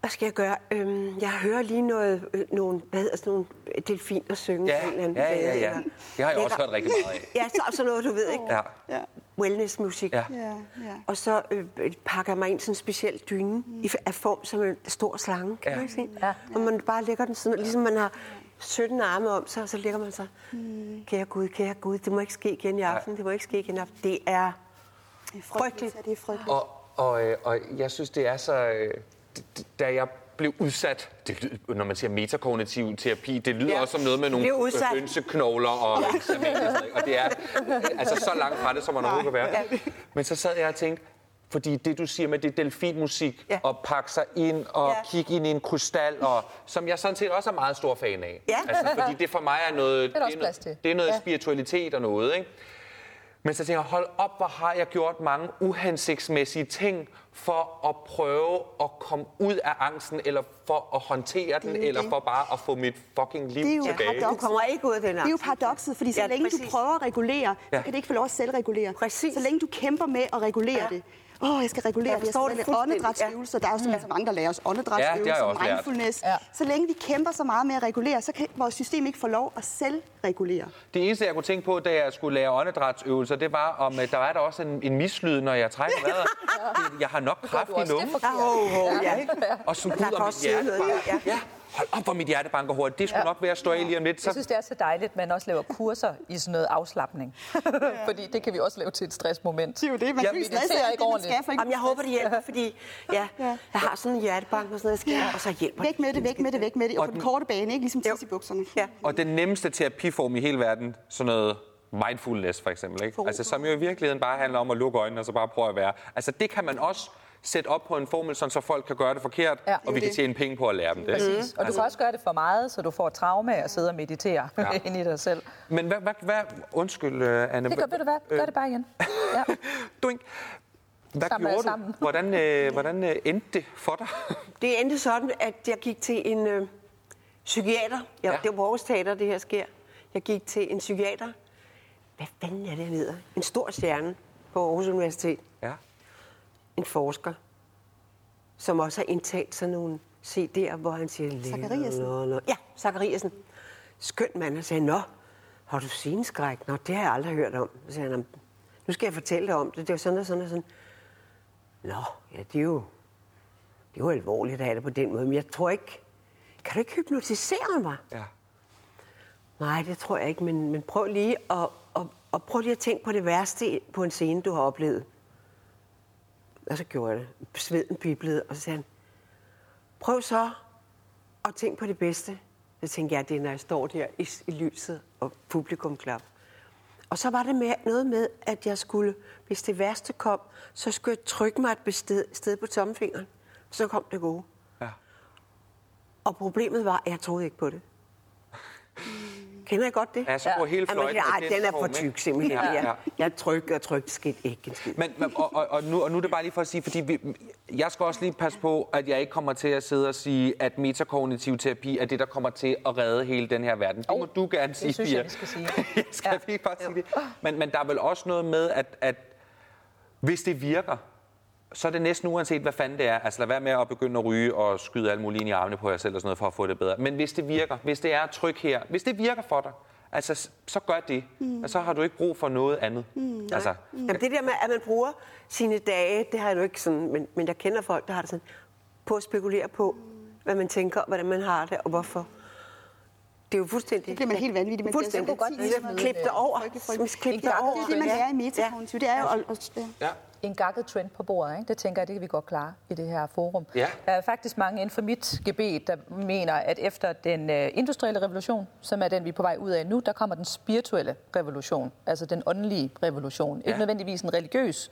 Hvad skal jeg gøre? Øhm, jeg hører lige noget, øh, nogle, hvad hedder sådan nogle delfiner synge. Ja, en eller anden ja, ja, ja. eller- Det har jeg også hørt rigtig meget af. Ja, så, sådan noget, du ved, ikke? Ja. Ja, Wellnessmusik. Ja. ja, ja. Og så øh, pakker jeg mig ind i sådan en speciel dyne mm. i af form som en stor slange, kan Ja. ja. man se? Ja. Og man bare lægger den sådan, ligesom man har 17 arme om sig, og så lægger man sig, mm. kære Gud, kære Gud, det må ikke ske igen i aften, det må ikke ske igen i aften. Det er Det er frygteligt. Frygteligt. Ja, det er frygteligt. Og, og, øh, og jeg synes, det er så... øh, Da jeg blev udsat, det lyder, når man siger metakognitiv terapi, det lyder ja. Ja. også som noget med nogle hønseknogler og eksamen og sådan noget, Og det er altså så langt fra det, som man overhovedet kan være. Men så sad jeg og tænkte, fordi det, du siger med det delfinmusik, ja. Og pakke sig ind og ja. Kigge ind i en krystal, og, som jeg sådan set også er meget stor fan af. Ja. Altså, fordi det for mig er noget, også er plads noget, til. det er noget Ja. spiritualitet og noget, ikke? Men så tænker jeg, hold op, hvor har jeg gjort mange uhensigtsmæssige ting for at prøve at komme ud af angsten, eller for at håndtere den, eller det. for bare at få mit fucking liv Det er jo tilbage. paradoks. Du kommer ikke ud af den Det er jo angst. paradokset, fordi så Ja, længe du præcis. prøver at regulere, Ja. så kan det ikke få lov at selvregulere. Præcis. Så længe du kæmper med at regulere Ja. det. Åh, oh, jeg skal regulere, Jeg det, jeg skal fuldstændig, åndedrætsøvelser. Der er jo så mange, der lærer os Ja, åndedrætsøvelser, også lært. mindfulness. Ja. Så længe vi kæmper så meget med at regulere, så kan vores system ikke få lov at selvregulere. Det eneste, jeg kunne tænke på, da jeg skulle lære åndedrætsøvelser, det var, om øh, der er der også en, en mislyd, når jeg trækker vejret. Jeg har nok kraft i? Åh, oh, ja. Og så kan og mit hjerte ja. Ja, hold op, hvor mit hjerte banker hurtigt. Det skulle nok være at stå af lige om lidt. Jeg Så synes, det er så dejligt, at man også laver kurser i sådan noget afslappning. Fordi det kan vi også lave til et stressmoment. Det er jo det, man Jeg kan stresse ikke det, ordentligt. skal, Jamen, jeg håber, det hjælper, fordi ja, Ja. jeg har sådan en hjertebank og sådan noget, jeg skal, og så hjælper Væk med det, væk med det, væk med det. Og Og på den korte bane, ikke? Ligesom tisse i bukserne. Ja. Og den nemmeste terapiform i hele verden, sådan noget mindfulness for eksempel, ikke? Altså, som jo i virkeligheden bare handler om at lukke øjnene og så bare prøve at være. Altså det kan man også sætte op på en formel, sådan, så folk kan gøre det forkert, Ja. og vi kan tjene penge på at lære dem det. Præcis. Og du kan også gøre det for meget, så du får traume af at sidde og meditere Ja. ind i dig selv. Men hvad, hvad, hvad undskyld, uh, Anne. Det gør, ved du hvad? Gør det bare igen. Ja. Doink. Hvad jer gjorde du? sammen. Hvordan, øh, hvordan øh, endte det for dig? Det endte sådan, at jeg gik til en øh, psykiater. Jeg, Ja. ja. Det var på Aarhus Teater, det her sker. Jeg gik til en psykiater. Hvad fanden er det, han hedder? En stor stjerne på Aarhus Universitet. ja. En forsker, som også har indtalt sådan nogle CD'er, hvor han siger... Zachariasen. Nå, nå. Ja, Zachariasen. Skøn mand. Og sagde, nå, har du sceneskræk? Nå, det har jeg aldrig hørt om. Så sagde han, nu skal jeg fortælle dig om det. Det var sådan og sådan og sådan. Nå, ja, det er jo, det er jo alvorligt at have det på den måde, men jeg tror ikke... Kan du ikke hypnotisere mig? ja. Nej, det tror jeg ikke, men, men prøv lige at, at, at, prøv lige at tænke på det værste på en scene, du har oplevet. Og så gjorde jeg det. Sveden biblede, og så sagde han, prøv så at tænke på det bedste. Så tænkte jeg, det er, når jeg står der i, i lyset, og publikum klap. Og så var det med, noget med, at jeg skulle, hvis det værste kom, så skulle jeg trykke mig et bested, sted på tommelfingeren. Så kom det gode. ja. Og problemet var, at jeg troede ikke på det. Kender I godt det? Ja, så går hele Ja, man fløjten kan- i Ej, den den er for tyk simpelthen. Ja, Ja, ja. ja. Jeg trykker og trykker skidt ikke. Men, og, og, og, nu, og nu er det bare lige for at sige, fordi vi, jeg skal også lige passe på, at jeg ikke kommer til at sidde og sige, at metakognitiv terapi er det, der kommer til at redde hele den her verden. Det må Oh, du gerne sige, synes jeg, vi skal sige. skal Ja. vi ikke bare sige det? Men, men der er vel også noget med, at, at hvis det virker, så er det næsten uanset, hvad fanden det er. Altså lad være med at begynde at ryge og skyde alle mulige ind i armene på jer selv og sådan noget, for at få det bedre. Men hvis det virker, hvis det er tryk her, hvis det virker for dig, altså så gør det. Mm. Og så har du ikke brug for noget andet. Mm. Altså, Jamen, det der med, at man bruger sine dage, det har jeg jo ikke sådan, men, men jeg kender folk, der har det sådan, på at spekulere på, hvad man tænker, hvordan man har det, og hvorfor. Det er jo fuldstændig... Det bliver man helt vanvittig. Man bliver Fuldstændig. så godt Godt. Klip det over. Frygtelig, frygtelig. Klip det over. Det er det, man lærer i metakognitiv. Det er jo... at- at- ja. En gakket trend på bordet. Ikke? Det tænker jeg, det kan vi godt klare i det her forum. Ja. Der er faktisk mange inden for mit gebet, der mener, at efter den øh, industrielle revolution, som er den, vi er på vej ud af nu, der kommer den spirituelle revolution, altså den åndelige revolution. Ja. Ikke nødvendigvis en religiøs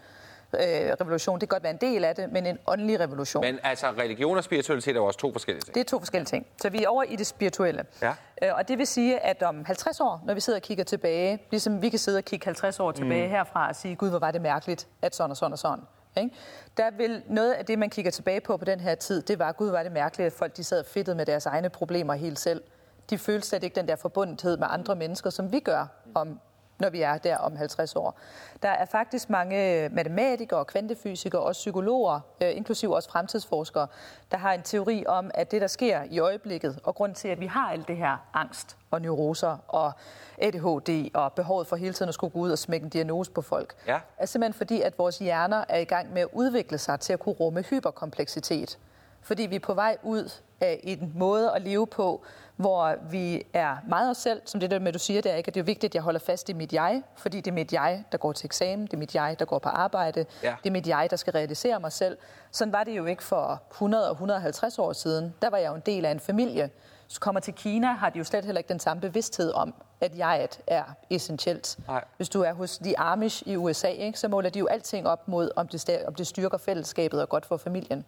revolution, det kan godt være en del af det, men en åndelig revolution. Men altså, religion og spiritualitet er jo også to forskellige ting. Det er to forskellige ting. Så vi er over i det spirituelle. Ja. Øh, Og det vil sige, at om 50 år, når vi sidder og kigger tilbage, ligesom vi kan sidde og kigge 50 år tilbage mm. herfra og sige, gud, hvor var det mærkeligt, at sådan og sådan og sådan. Ikke? Der vil noget af det, man kigger tilbage på på den her tid, det var, gud, var det mærkeligt, at folk de sad fedtet med deres egne problemer helt selv. De følte slet ikke den der forbundethed med andre mennesker, som vi gør om når vi er der om 50 år. Der er faktisk mange matematikere, kvantefysikere og psykologer, øh, inklusive også fremtidsforskere, der har en teori om, at det, der sker i øjeblikket, og grund til, at vi har alt det her angst og neuroser og ADHD og behovet for hele tiden at skulle gå ud og smække en diagnose på folk, Ja. er simpelthen fordi, at vores hjerner er i gang med at udvikle sig til at kunne rumme hyperkompleksitet. Fordi vi er på vej ud af en måde at leve på, hvor vi er meget os selv, som det der med, du siger, det er ikke, at det er vigtigt, at jeg holder fast i mit jeg, fordi det er mit jeg, der går til eksamen, det er mit jeg, der går på arbejde, Ja. det er mit jeg, der skal realisere mig selv. Sådan var det jo ikke for 100 og 150 år siden. Der var jeg jo en del af en familie. Så kommer til Kina, har de jo slet heller ikke den samme bevidsthed om, at jeget er essentielt. Nej. Hvis du er hos de Amish i USA, ikke, så måler de jo alting op mod, om det, om det styrker fællesskabet og godt for familien.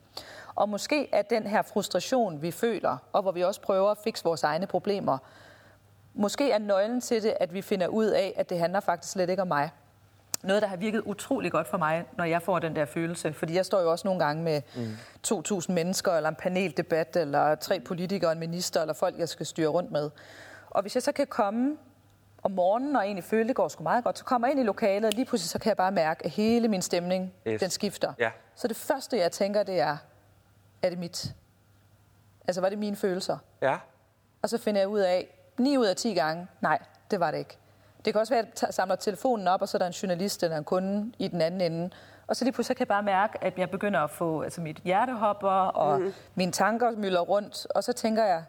Og måske er den her frustration, vi føler, og hvor vi også prøver at fikse vores egne problemer, måske er nøglen til det, at vi finder ud af, at det handler faktisk slet ikke om mig. Noget, der har virket utrolig godt for mig, når jeg får den der følelse. Fordi jeg står jo også nogle gange med mm. 2.000 mennesker, eller en paneldebat, eller tre politikere, en minister, eller folk, jeg skal styre rundt med. Og hvis jeg så kan komme om morgenen, og egentlig føle, det går sgu meget godt, så kommer jeg ind i lokalet, og lige pludselig så kan jeg bare mærke, at hele min stemning, Yes. den skifter. Ja. Så det første, jeg tænker, det er, er det mit? Altså, var det mine følelser? Ja. Og så finder jeg ud af, 9 ud af 10 gange, nej, det var det ikke. Det kan også være, at jeg samler telefonen op, og så er der en journalist eller en kunde i den anden ende. Og så lige pludselig kan jeg bare mærke, at jeg begynder at få, altså mit hjerte hopper, og mm. mine tanker mylder rundt. Og så tænker jeg,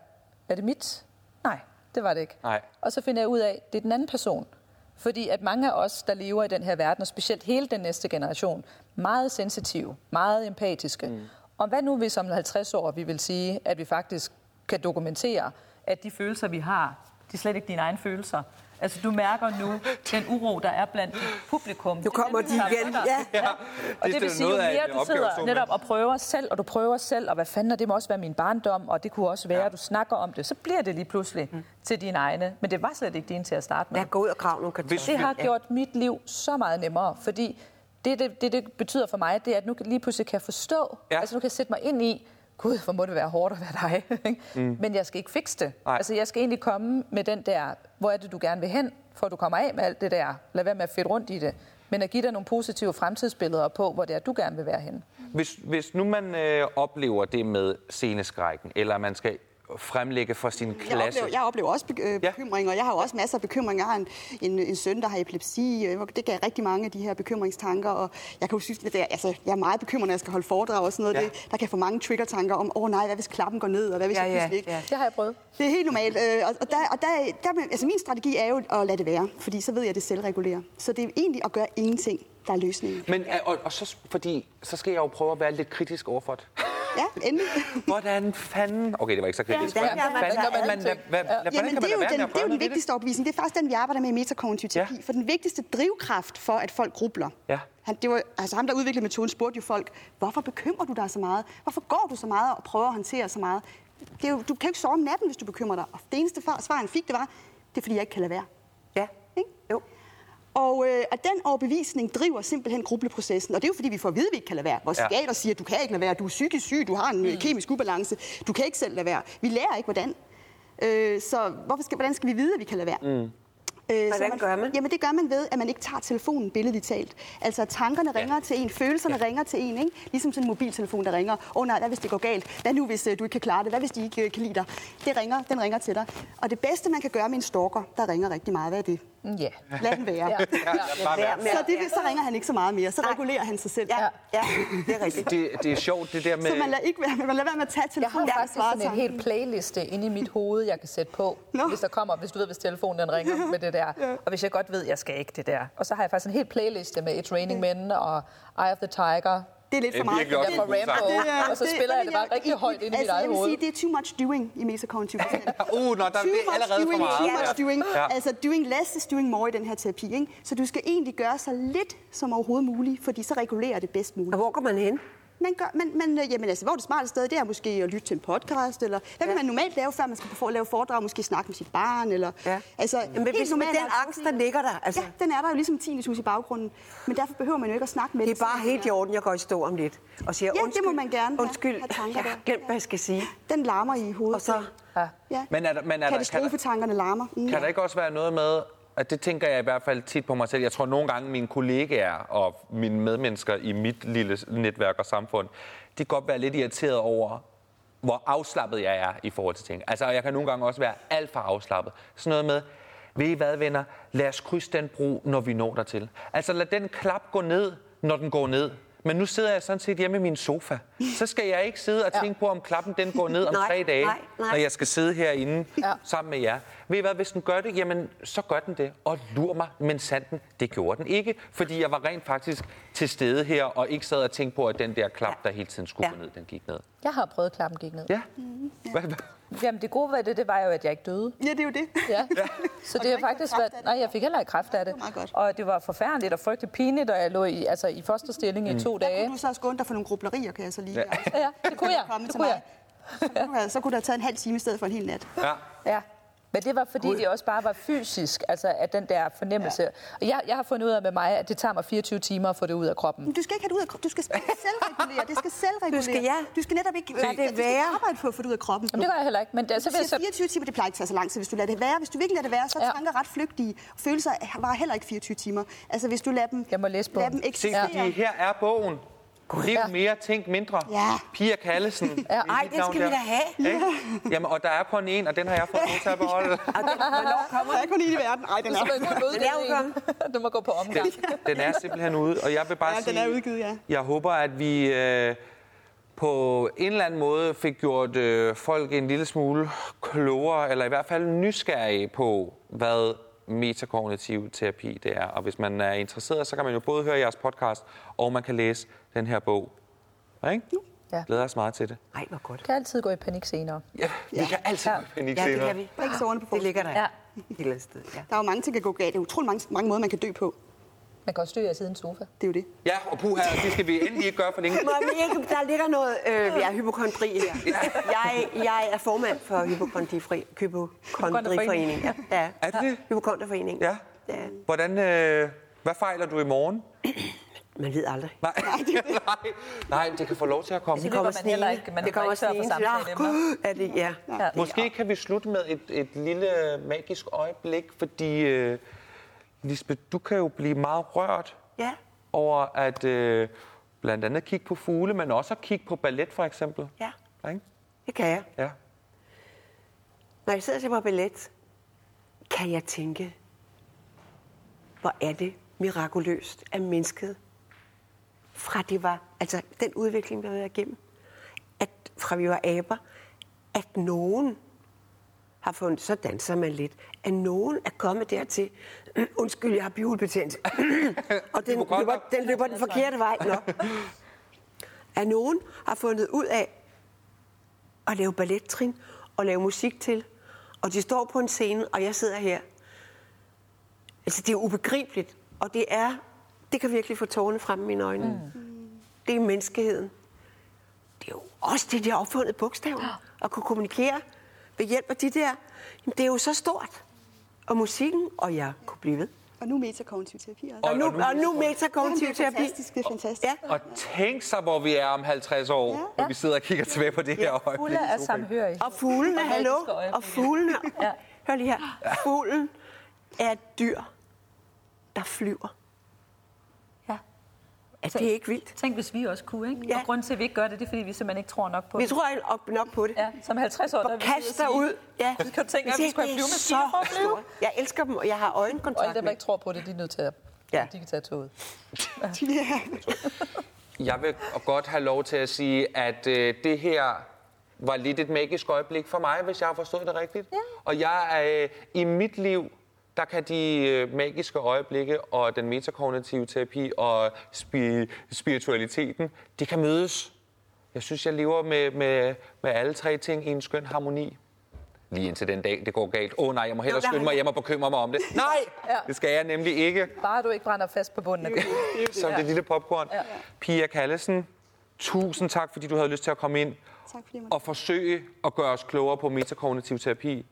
er det mit? Nej, det var det ikke. Nej. Og så finder jeg ud af, at det er den anden person. Fordi at mange af os, der lever i den her verden, og specielt hele den næste generation, meget sensitive, meget empatiske. Mm. Og hvad nu hvis om 50 år, vi vil sige, at vi faktisk kan dokumentere, at de følelser, vi har, de er slet ikke dine egne følelser. Altså, du mærker nu den uro, der er blandt publikum. Nu kommer de igen. Ja. Og Det det, er vil sige, jo mere du sidder netop og prøver selv, og du prøver selv, og hvad fanden, og det må også være min barndom, og det kunne også være, at du snakker om det, så bliver det lige pludselig mm. til dine egne. Men det var slet ikke dine til at starte med. Jeg går ud og grav nogle kartofler. Det har gjort mit liv så meget nemmere, fordi det, det, det, det betyder for mig, det er, at nu lige pludselig kan jeg forstå, Ja. ja. altså nu kan jeg sætte mig ind i, gud, hvor må det være hårdt at være dig. ikke? Men jeg skal ikke fikse det. Nej. Altså jeg skal egentlig komme med den der, hvor er det, du gerne vil hen, for at du kommer af med alt det der. Lad være med at fedte rundt i det. Men at give dig nogle positive fremtidsbilleder på, hvor det er, du gerne vil være hen. Hvis, hvis nu man øh, oplever det med sceneskrækken, eller man skal fremlægge for sin Jeg klasse... oplever, jeg oplever også øh, Ja. bekymringer, og jeg har jo også masser af bekymringer. Jeg har en, en, en søn, der har epilepsi, øh, det gav rigtig mange af de her bekymringstanker, og jeg kan jo synes, at det er, altså, jeg er meget bekymret, når jeg skal holde foredrag og sådan noget. Ja. Det, der kan få mange trigger-tanker om, åh oh, nej, hvad hvis klappen går ned, og hvad hvis Ja, jeg ja, ikke... ja. Det har jeg prøvet. Det er helt normalt, øh, og, og, der, og der, der, altså min strategi er jo at lade det være, fordi så ved jeg, at det selvregulerer. Så det er egentlig at gøre ingenting, der er løsningen. Men, øh, og, og så, fordi, så skal jeg jo prøve at være lidt kritisk overfor det. Ja, endelig. Hvordan fanden... Okay, det var ikke så kritisk. hvordan Hvordan, gør man Jamen, det er jo den, det er jo den vigtigste overbevisning. Det er faktisk den, vi arbejder med i metakognitiv terapi. Ja. Ja. For den vigtigste drivkraft for, at folk grubler, Ja. han, det var, altså ham, der udviklede metoden, spurgte jo folk, hvorfor bekymrer du dig så meget? Hvorfor går du så meget og prøver at håndtere så meget? Det er jo, du kan jo ikke sove om natten, hvis du bekymrer dig. Og det eneste svar, han fik, det var, det er, fordi jeg ikke kan lade være. Ja. Og, øh, og den overbevisning driver simpelthen grubleprocessen. Og det er jo fordi, vi får at vide, at vi ikke kan lade være. Vores Ja. ja. psykiater siger, at du kan ikke lade være, du er psykisk syg, du har en mm. kemisk ubalance, du kan ikke selv lade være. Vi lærer ikke, hvordan. Øh, så hvorfor skal, hvordan skal vi vide, at vi kan lade være? Mm. Øh, Hvordan så gør man? Jamen det gør man ved, at man ikke tager telefonen billedligt talt. Altså tankerne Ja. ringer til en, følelserne Ja. ringer til en, ikke? Ligesom sådan en mobiltelefon, der ringer. Åh oh, nej, hvad hvis det går galt? Hvad nu, hvis øh, du ikke kan klare det? Hvad hvis de ikke øh, kan lide dig? Det ringer, den ringer til dig. Og det bedste, man kan gøre med en stalker, der ringer rigtig meget, hvad er det? Ja. Lad den være. Ja. Ja, bare Vær være. med- Så, det, vil- så ringer han ikke så meget mere. Så regulerer han sig selv. Ja, ja, det er rigtigt. Det, det er sjovt, det der med... Så man lader, ikke være, man lader være med at tage Jeg har telefonen. faktisk sådan en helt playliste inde i mit hoved, jeg kan sætte på, Nå. hvis der kommer, hvis du ved, hvis telefonen den ringer med det der. Og hvis jeg godt ved, jeg skal ikke det der. Og så har jeg faktisk en helt playliste med It's Raining Men og Eye of the Tiger. Det er lidt Det er for meget. Der en god sang. Rambo. Det er- Og så spiller jeg det bare rigtig højt ind i mit altså, eget jeg vil hoved. sige, det er too much doing i metakognitiv forstand. Uh, nå, der er Too det much allerede for meget. Too much doing. Ja. Altså, doing less is doing more i den her terapi. Ikke? Så du skal egentlig gøre så lidt som overhovedet muligt, fordi så regulerer det bedst muligt. Og hvor går man hen? Man gør, men, men øh, jamen, altså, hvor er det smarte sted? Det er måske at lytte til en podcast, eller hvad vil Ja. man normalt lave, før man skal på lave foredrag, måske snakke med sit barn, eller... Ja. Altså, Jamen, helt hvis med normalt den angst, der ligger der, altså. Ja, den er der jo ligesom tinnitus i baggrunden. Men derfor behøver man jo ikke at snakke med Det er den, bare helt i er. orden, jeg går i stå om lidt. Og siger, Ja, det undskyld, må man gerne have- Undskyld, have tanker jeg har glemt, hvad jeg skal sige. Den larmer i hovedet. Og så... Ja. Ja. Men er der, men er der, kan, der, larmer. Mm. kan der ikke også være noget med, at det tænker jeg i hvert fald tit på mig selv. Jeg tror nogle gange, mine kollegaer og mine medmennesker i mit lille netværk og samfund, de kan godt være lidt irriteret over, hvor afslappet jeg er i forhold til ting. Altså, jeg kan nogle gange også være alt for afslappet. Sådan noget med, ved I hvad, venner? Lad os krydse den bro, når vi når dertil. Altså, lad den klap gå ned, når den går ned. Men nu sidder jeg sådan set hjemme i min sofa. Så skal jeg ikke sidde og tænke på, om klappen den går ned om Nej, tre dage, nej, nej. når jeg skal sidde herinde Ja. sammen med jer. Ved I hvad, hvis den gør det, jamen så gør den det. Og lur mig, men sanden, det gjorde den ikke. Fordi jeg var rent faktisk til stede her, og ikke sad og tænkte på, at den der klap, der hele tiden skulle Ja. gå ned, den gik ned. Jeg har prøvet, at klappen gik ned. Ja. Hvad, hvad? Jamen, det gode ved det, det var jo, at jeg ikke døde. Ja, det er jo det. Ja. Så det har faktisk været... det? Nej, jeg fik heller ikke kræft af det. meget godt. Og det var forfærdeligt og frygteligt pinligt, og jeg lå i, altså, i fosterstilling Mm. i to Der dage. kunne du så også gå dig for nogle grublerier, kan jeg så lige. Ja. Ja, det kunne jeg. Det kunne jeg. Så kunne, du have, så kunne det have taget en halv time i stedet for en hel nat. Ja. Ja. Men det var, fordi det også bare var fysisk, altså at den der fornemmelse. Og jeg, jeg har fundet ud af med mig, at det tager mig 24 timer at få det ud af kroppen. Men du skal ikke have det ud af kroppen. Du skal selvregulere. Det skal selvregulere. Du skal- ja. Du skal netop ikke Lad det du skal være. arbejde på at få det ud af kroppen. Jamen, det gør jeg heller ikke. Men det, så vil jeg siger så... 24 timer, det plejer ikke at tage så lang tid, hvis du lader det være. Hvis du virkelig lader det være, så er Ja. tanker ret flygtige. Følelser var heller ikke 24 timer. Altså, hvis du lader dem, Jeg må læse lader bogen. dem Se, fordi her er bogen. Lev Ja. mere, tænk mindre. Ja. Pia Kallesen. Ja. Det Ej, den navn skal vi der. da have. Ikke? Jamen, og der er kun én, og den har jeg fået lov til at beholde. Og den, hvornår kommer Der er kun en i verden. Ej, den er. Den er jo Du må gå på omgang. Den er simpelthen ude, og jeg vil bare Ja, sige... den er udgivet, ja. Jeg håber, at vi øh, på en eller anden måde fik gjort øh, folk en lille smule klogere, eller i hvert fald nysgerrige på, hvad metakognitiv terapi det er. Og hvis man er interesseret, så kan man jo både høre jeres podcast, og man kan læse den her bog. Ikke? Ja. Glæder os meget til det. Ej, hvor godt. kan altid gå i panik senere. Ja, vi kan altid Ja. ja. panik Ja, det senere. kan vi. Ikke sårene på Det forsiden. ligger der Ja. et eller andet sted. Ja. Der er jo mange ting, der kan gå galt. Det er utrolig mange, mange måder, man kan dø på. Man kan også af siden sofa. Det er jo det. Ja, og puha, det skal vi endelig ikke gøre for længe. Må ikke, der ligger noget øh, ja, hypokondri her. Jeg, jeg er formand for hypokondrifri, hypokondriforeningen. Ja, ja. Er det det? Hypokondriforeningen. Ja. ja. Hvordan, øh, hvad fejler du i morgen? Man ved aldrig. Nej, nej, nej, det kan få lov til at komme. Det kommer man heller ikke. Man det kommer tør for snigende. samtale Ja, er det, ja. Ja. Måske kan vi slutte med et, et lille magisk øjeblik, fordi øh, Lisbeth, du kan jo blive meget rørt Ja. over at øh, blandt andet kigge på fugle, men også at kigge på ballet for eksempel. ja, Ikke? det kan jeg. Ja. Når jeg sidder og ser på ballet, kan jeg tænke, hvor er det mirakuløst at mennesket, fra det var, altså den udvikling, vi har været igennem, at fra vi var aber, at nogen har fundet, så danser man lidt, at nogen er kommet dertil, undskyld, jeg har bihulbetændelse, og den løber, den løber den forkerte vej. Nå. At nogen har fundet ud af at lave ballettrin og lave musik til, og de står på en scene, og jeg sidder her. Altså, det er ubegribeligt, og det er, det kan virkelig få tårerne frem i mine øjne. Mm. Det er menneskeheden. Det er jo også det, de har opfundet bogstaven, at kunne kommunikere ved hjælp af de der. Jamen, det er jo så stort. Og musikken, og jeg kunne blive ved. Og nu metakognitiv terapi også. Og, Og- nu, og nu- og nu metakognitiv det er terapi. fantastisk, det er fantastisk. Ja. Og tænk så, hvor vi er om 50 år, ja. hvor vi sidder og kigger tilbage på det her øjeblik. Fulde af samhørighed. Og fuglene, Og hallo, og fuglene. Ja. Hør lige her. Fuglen er et dyr, der flyver. Ja. Er det ikke vildt? Tænk, hvis vi også kunne, ikke? Ja. Og grunden til, at vi ikke gør det, det er, fordi vi simpelthen ikke tror nok på Vi det. tror ikke op nok på det. Ja, som 50 år, der Og vil vi og kast dig sige, ud. Ja. Så kan du tænke, at vi skulle have det er flyvemaskiner så for at flyve. Jeg elsker dem, og jeg har Og øjenkontakt alle dem, der ikke tror på det, de er nødt til at, Ja. de kan tage toget. Jeg vil godt have lov til at sige, at øh, det her var lidt et magisk øjeblik for mig, hvis jeg har forstået det rigtigt. Ja. Og jeg er øh, i mit liv, der kan de øh, magiske øjeblikke og den metakognitive terapi og spi- spiritualiteten, det kan mødes. Jeg synes, jeg lever med, med, med alle tre ting i en skøn harmoni. Lige indtil den dag, det går galt. Åh oh, nej, jeg må hellere skynde mig hjem og bekymre mig om det. Nej, Ja. det skal jeg nemlig ikke. Bare du ikke brænder fast på bunden af gulvet. Som det lille popcorn. Ja. Pia Kallesen, tusind tak, fordi du havde lyst til at komme ind Tak fordi og forsøge at gøre os klogere på metakognitiv terapi.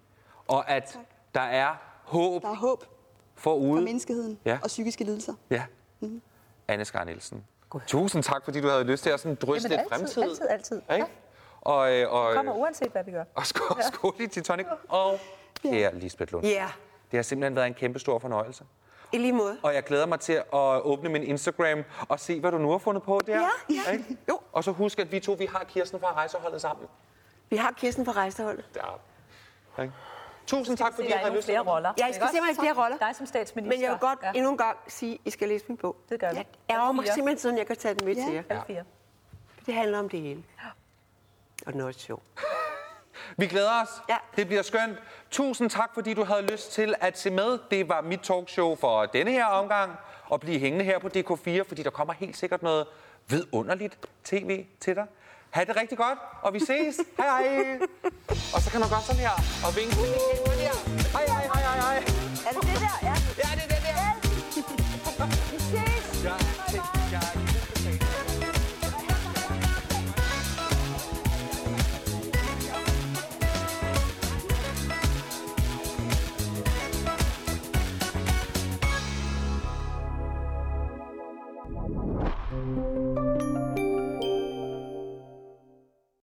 Og at Tak. der er håb Der er håb for forude. menneskeheden Ja. og psykiske lidelser. Ja. Anne Skar Nielsen. Tusind tak, fordi du havde lyst til at sådan dryste Jamen, lidt altid, fremtid. altid, altid. Ikke? Og, øh, og, Kommer uanset, hvad vi gør. og skål, skål i Titanic. Og kære Lisbeth Lund. Ja, Det har simpelthen været en kæmpe stor fornøjelse. I lige måde. Og jeg glæder mig til at åbne min Instagram og se, hvad du nu har fundet på der. Ja, ja. Ikke? Jo. Og så husk, at vi to vi har Kirsten fra rejseholdet sammen. Vi har Kirsten på rejseholdet. Der. Ikke? Tusind tak, fordi Jeg jeg har lyst til roller. Ja, I skal simpelthen have flere roller. Dig som statsminister. Men jeg vil godt Ja. endnu en gang sige, at I skal læse min bog. Det gør vi. Jeg ærger mig simpelthen sådan, jeg kan tage den med til jer. Alle fire. Det handler om det hele. Og den er også sjov. Vi glæder os. Ja. Det bliver skønt. Tusind tak, fordi du havde lyst til at se med. Det var mit talkshow for denne her omgang. Og blive hængende her på DK4, fordi der kommer helt sikkert noget vidunderligt tv til dig. Ha' det rigtig godt, og vi ses. hej hej. Og så kan man gøre sådan her og vinke. Hej hej hej hej hej. Er det det der? Ja.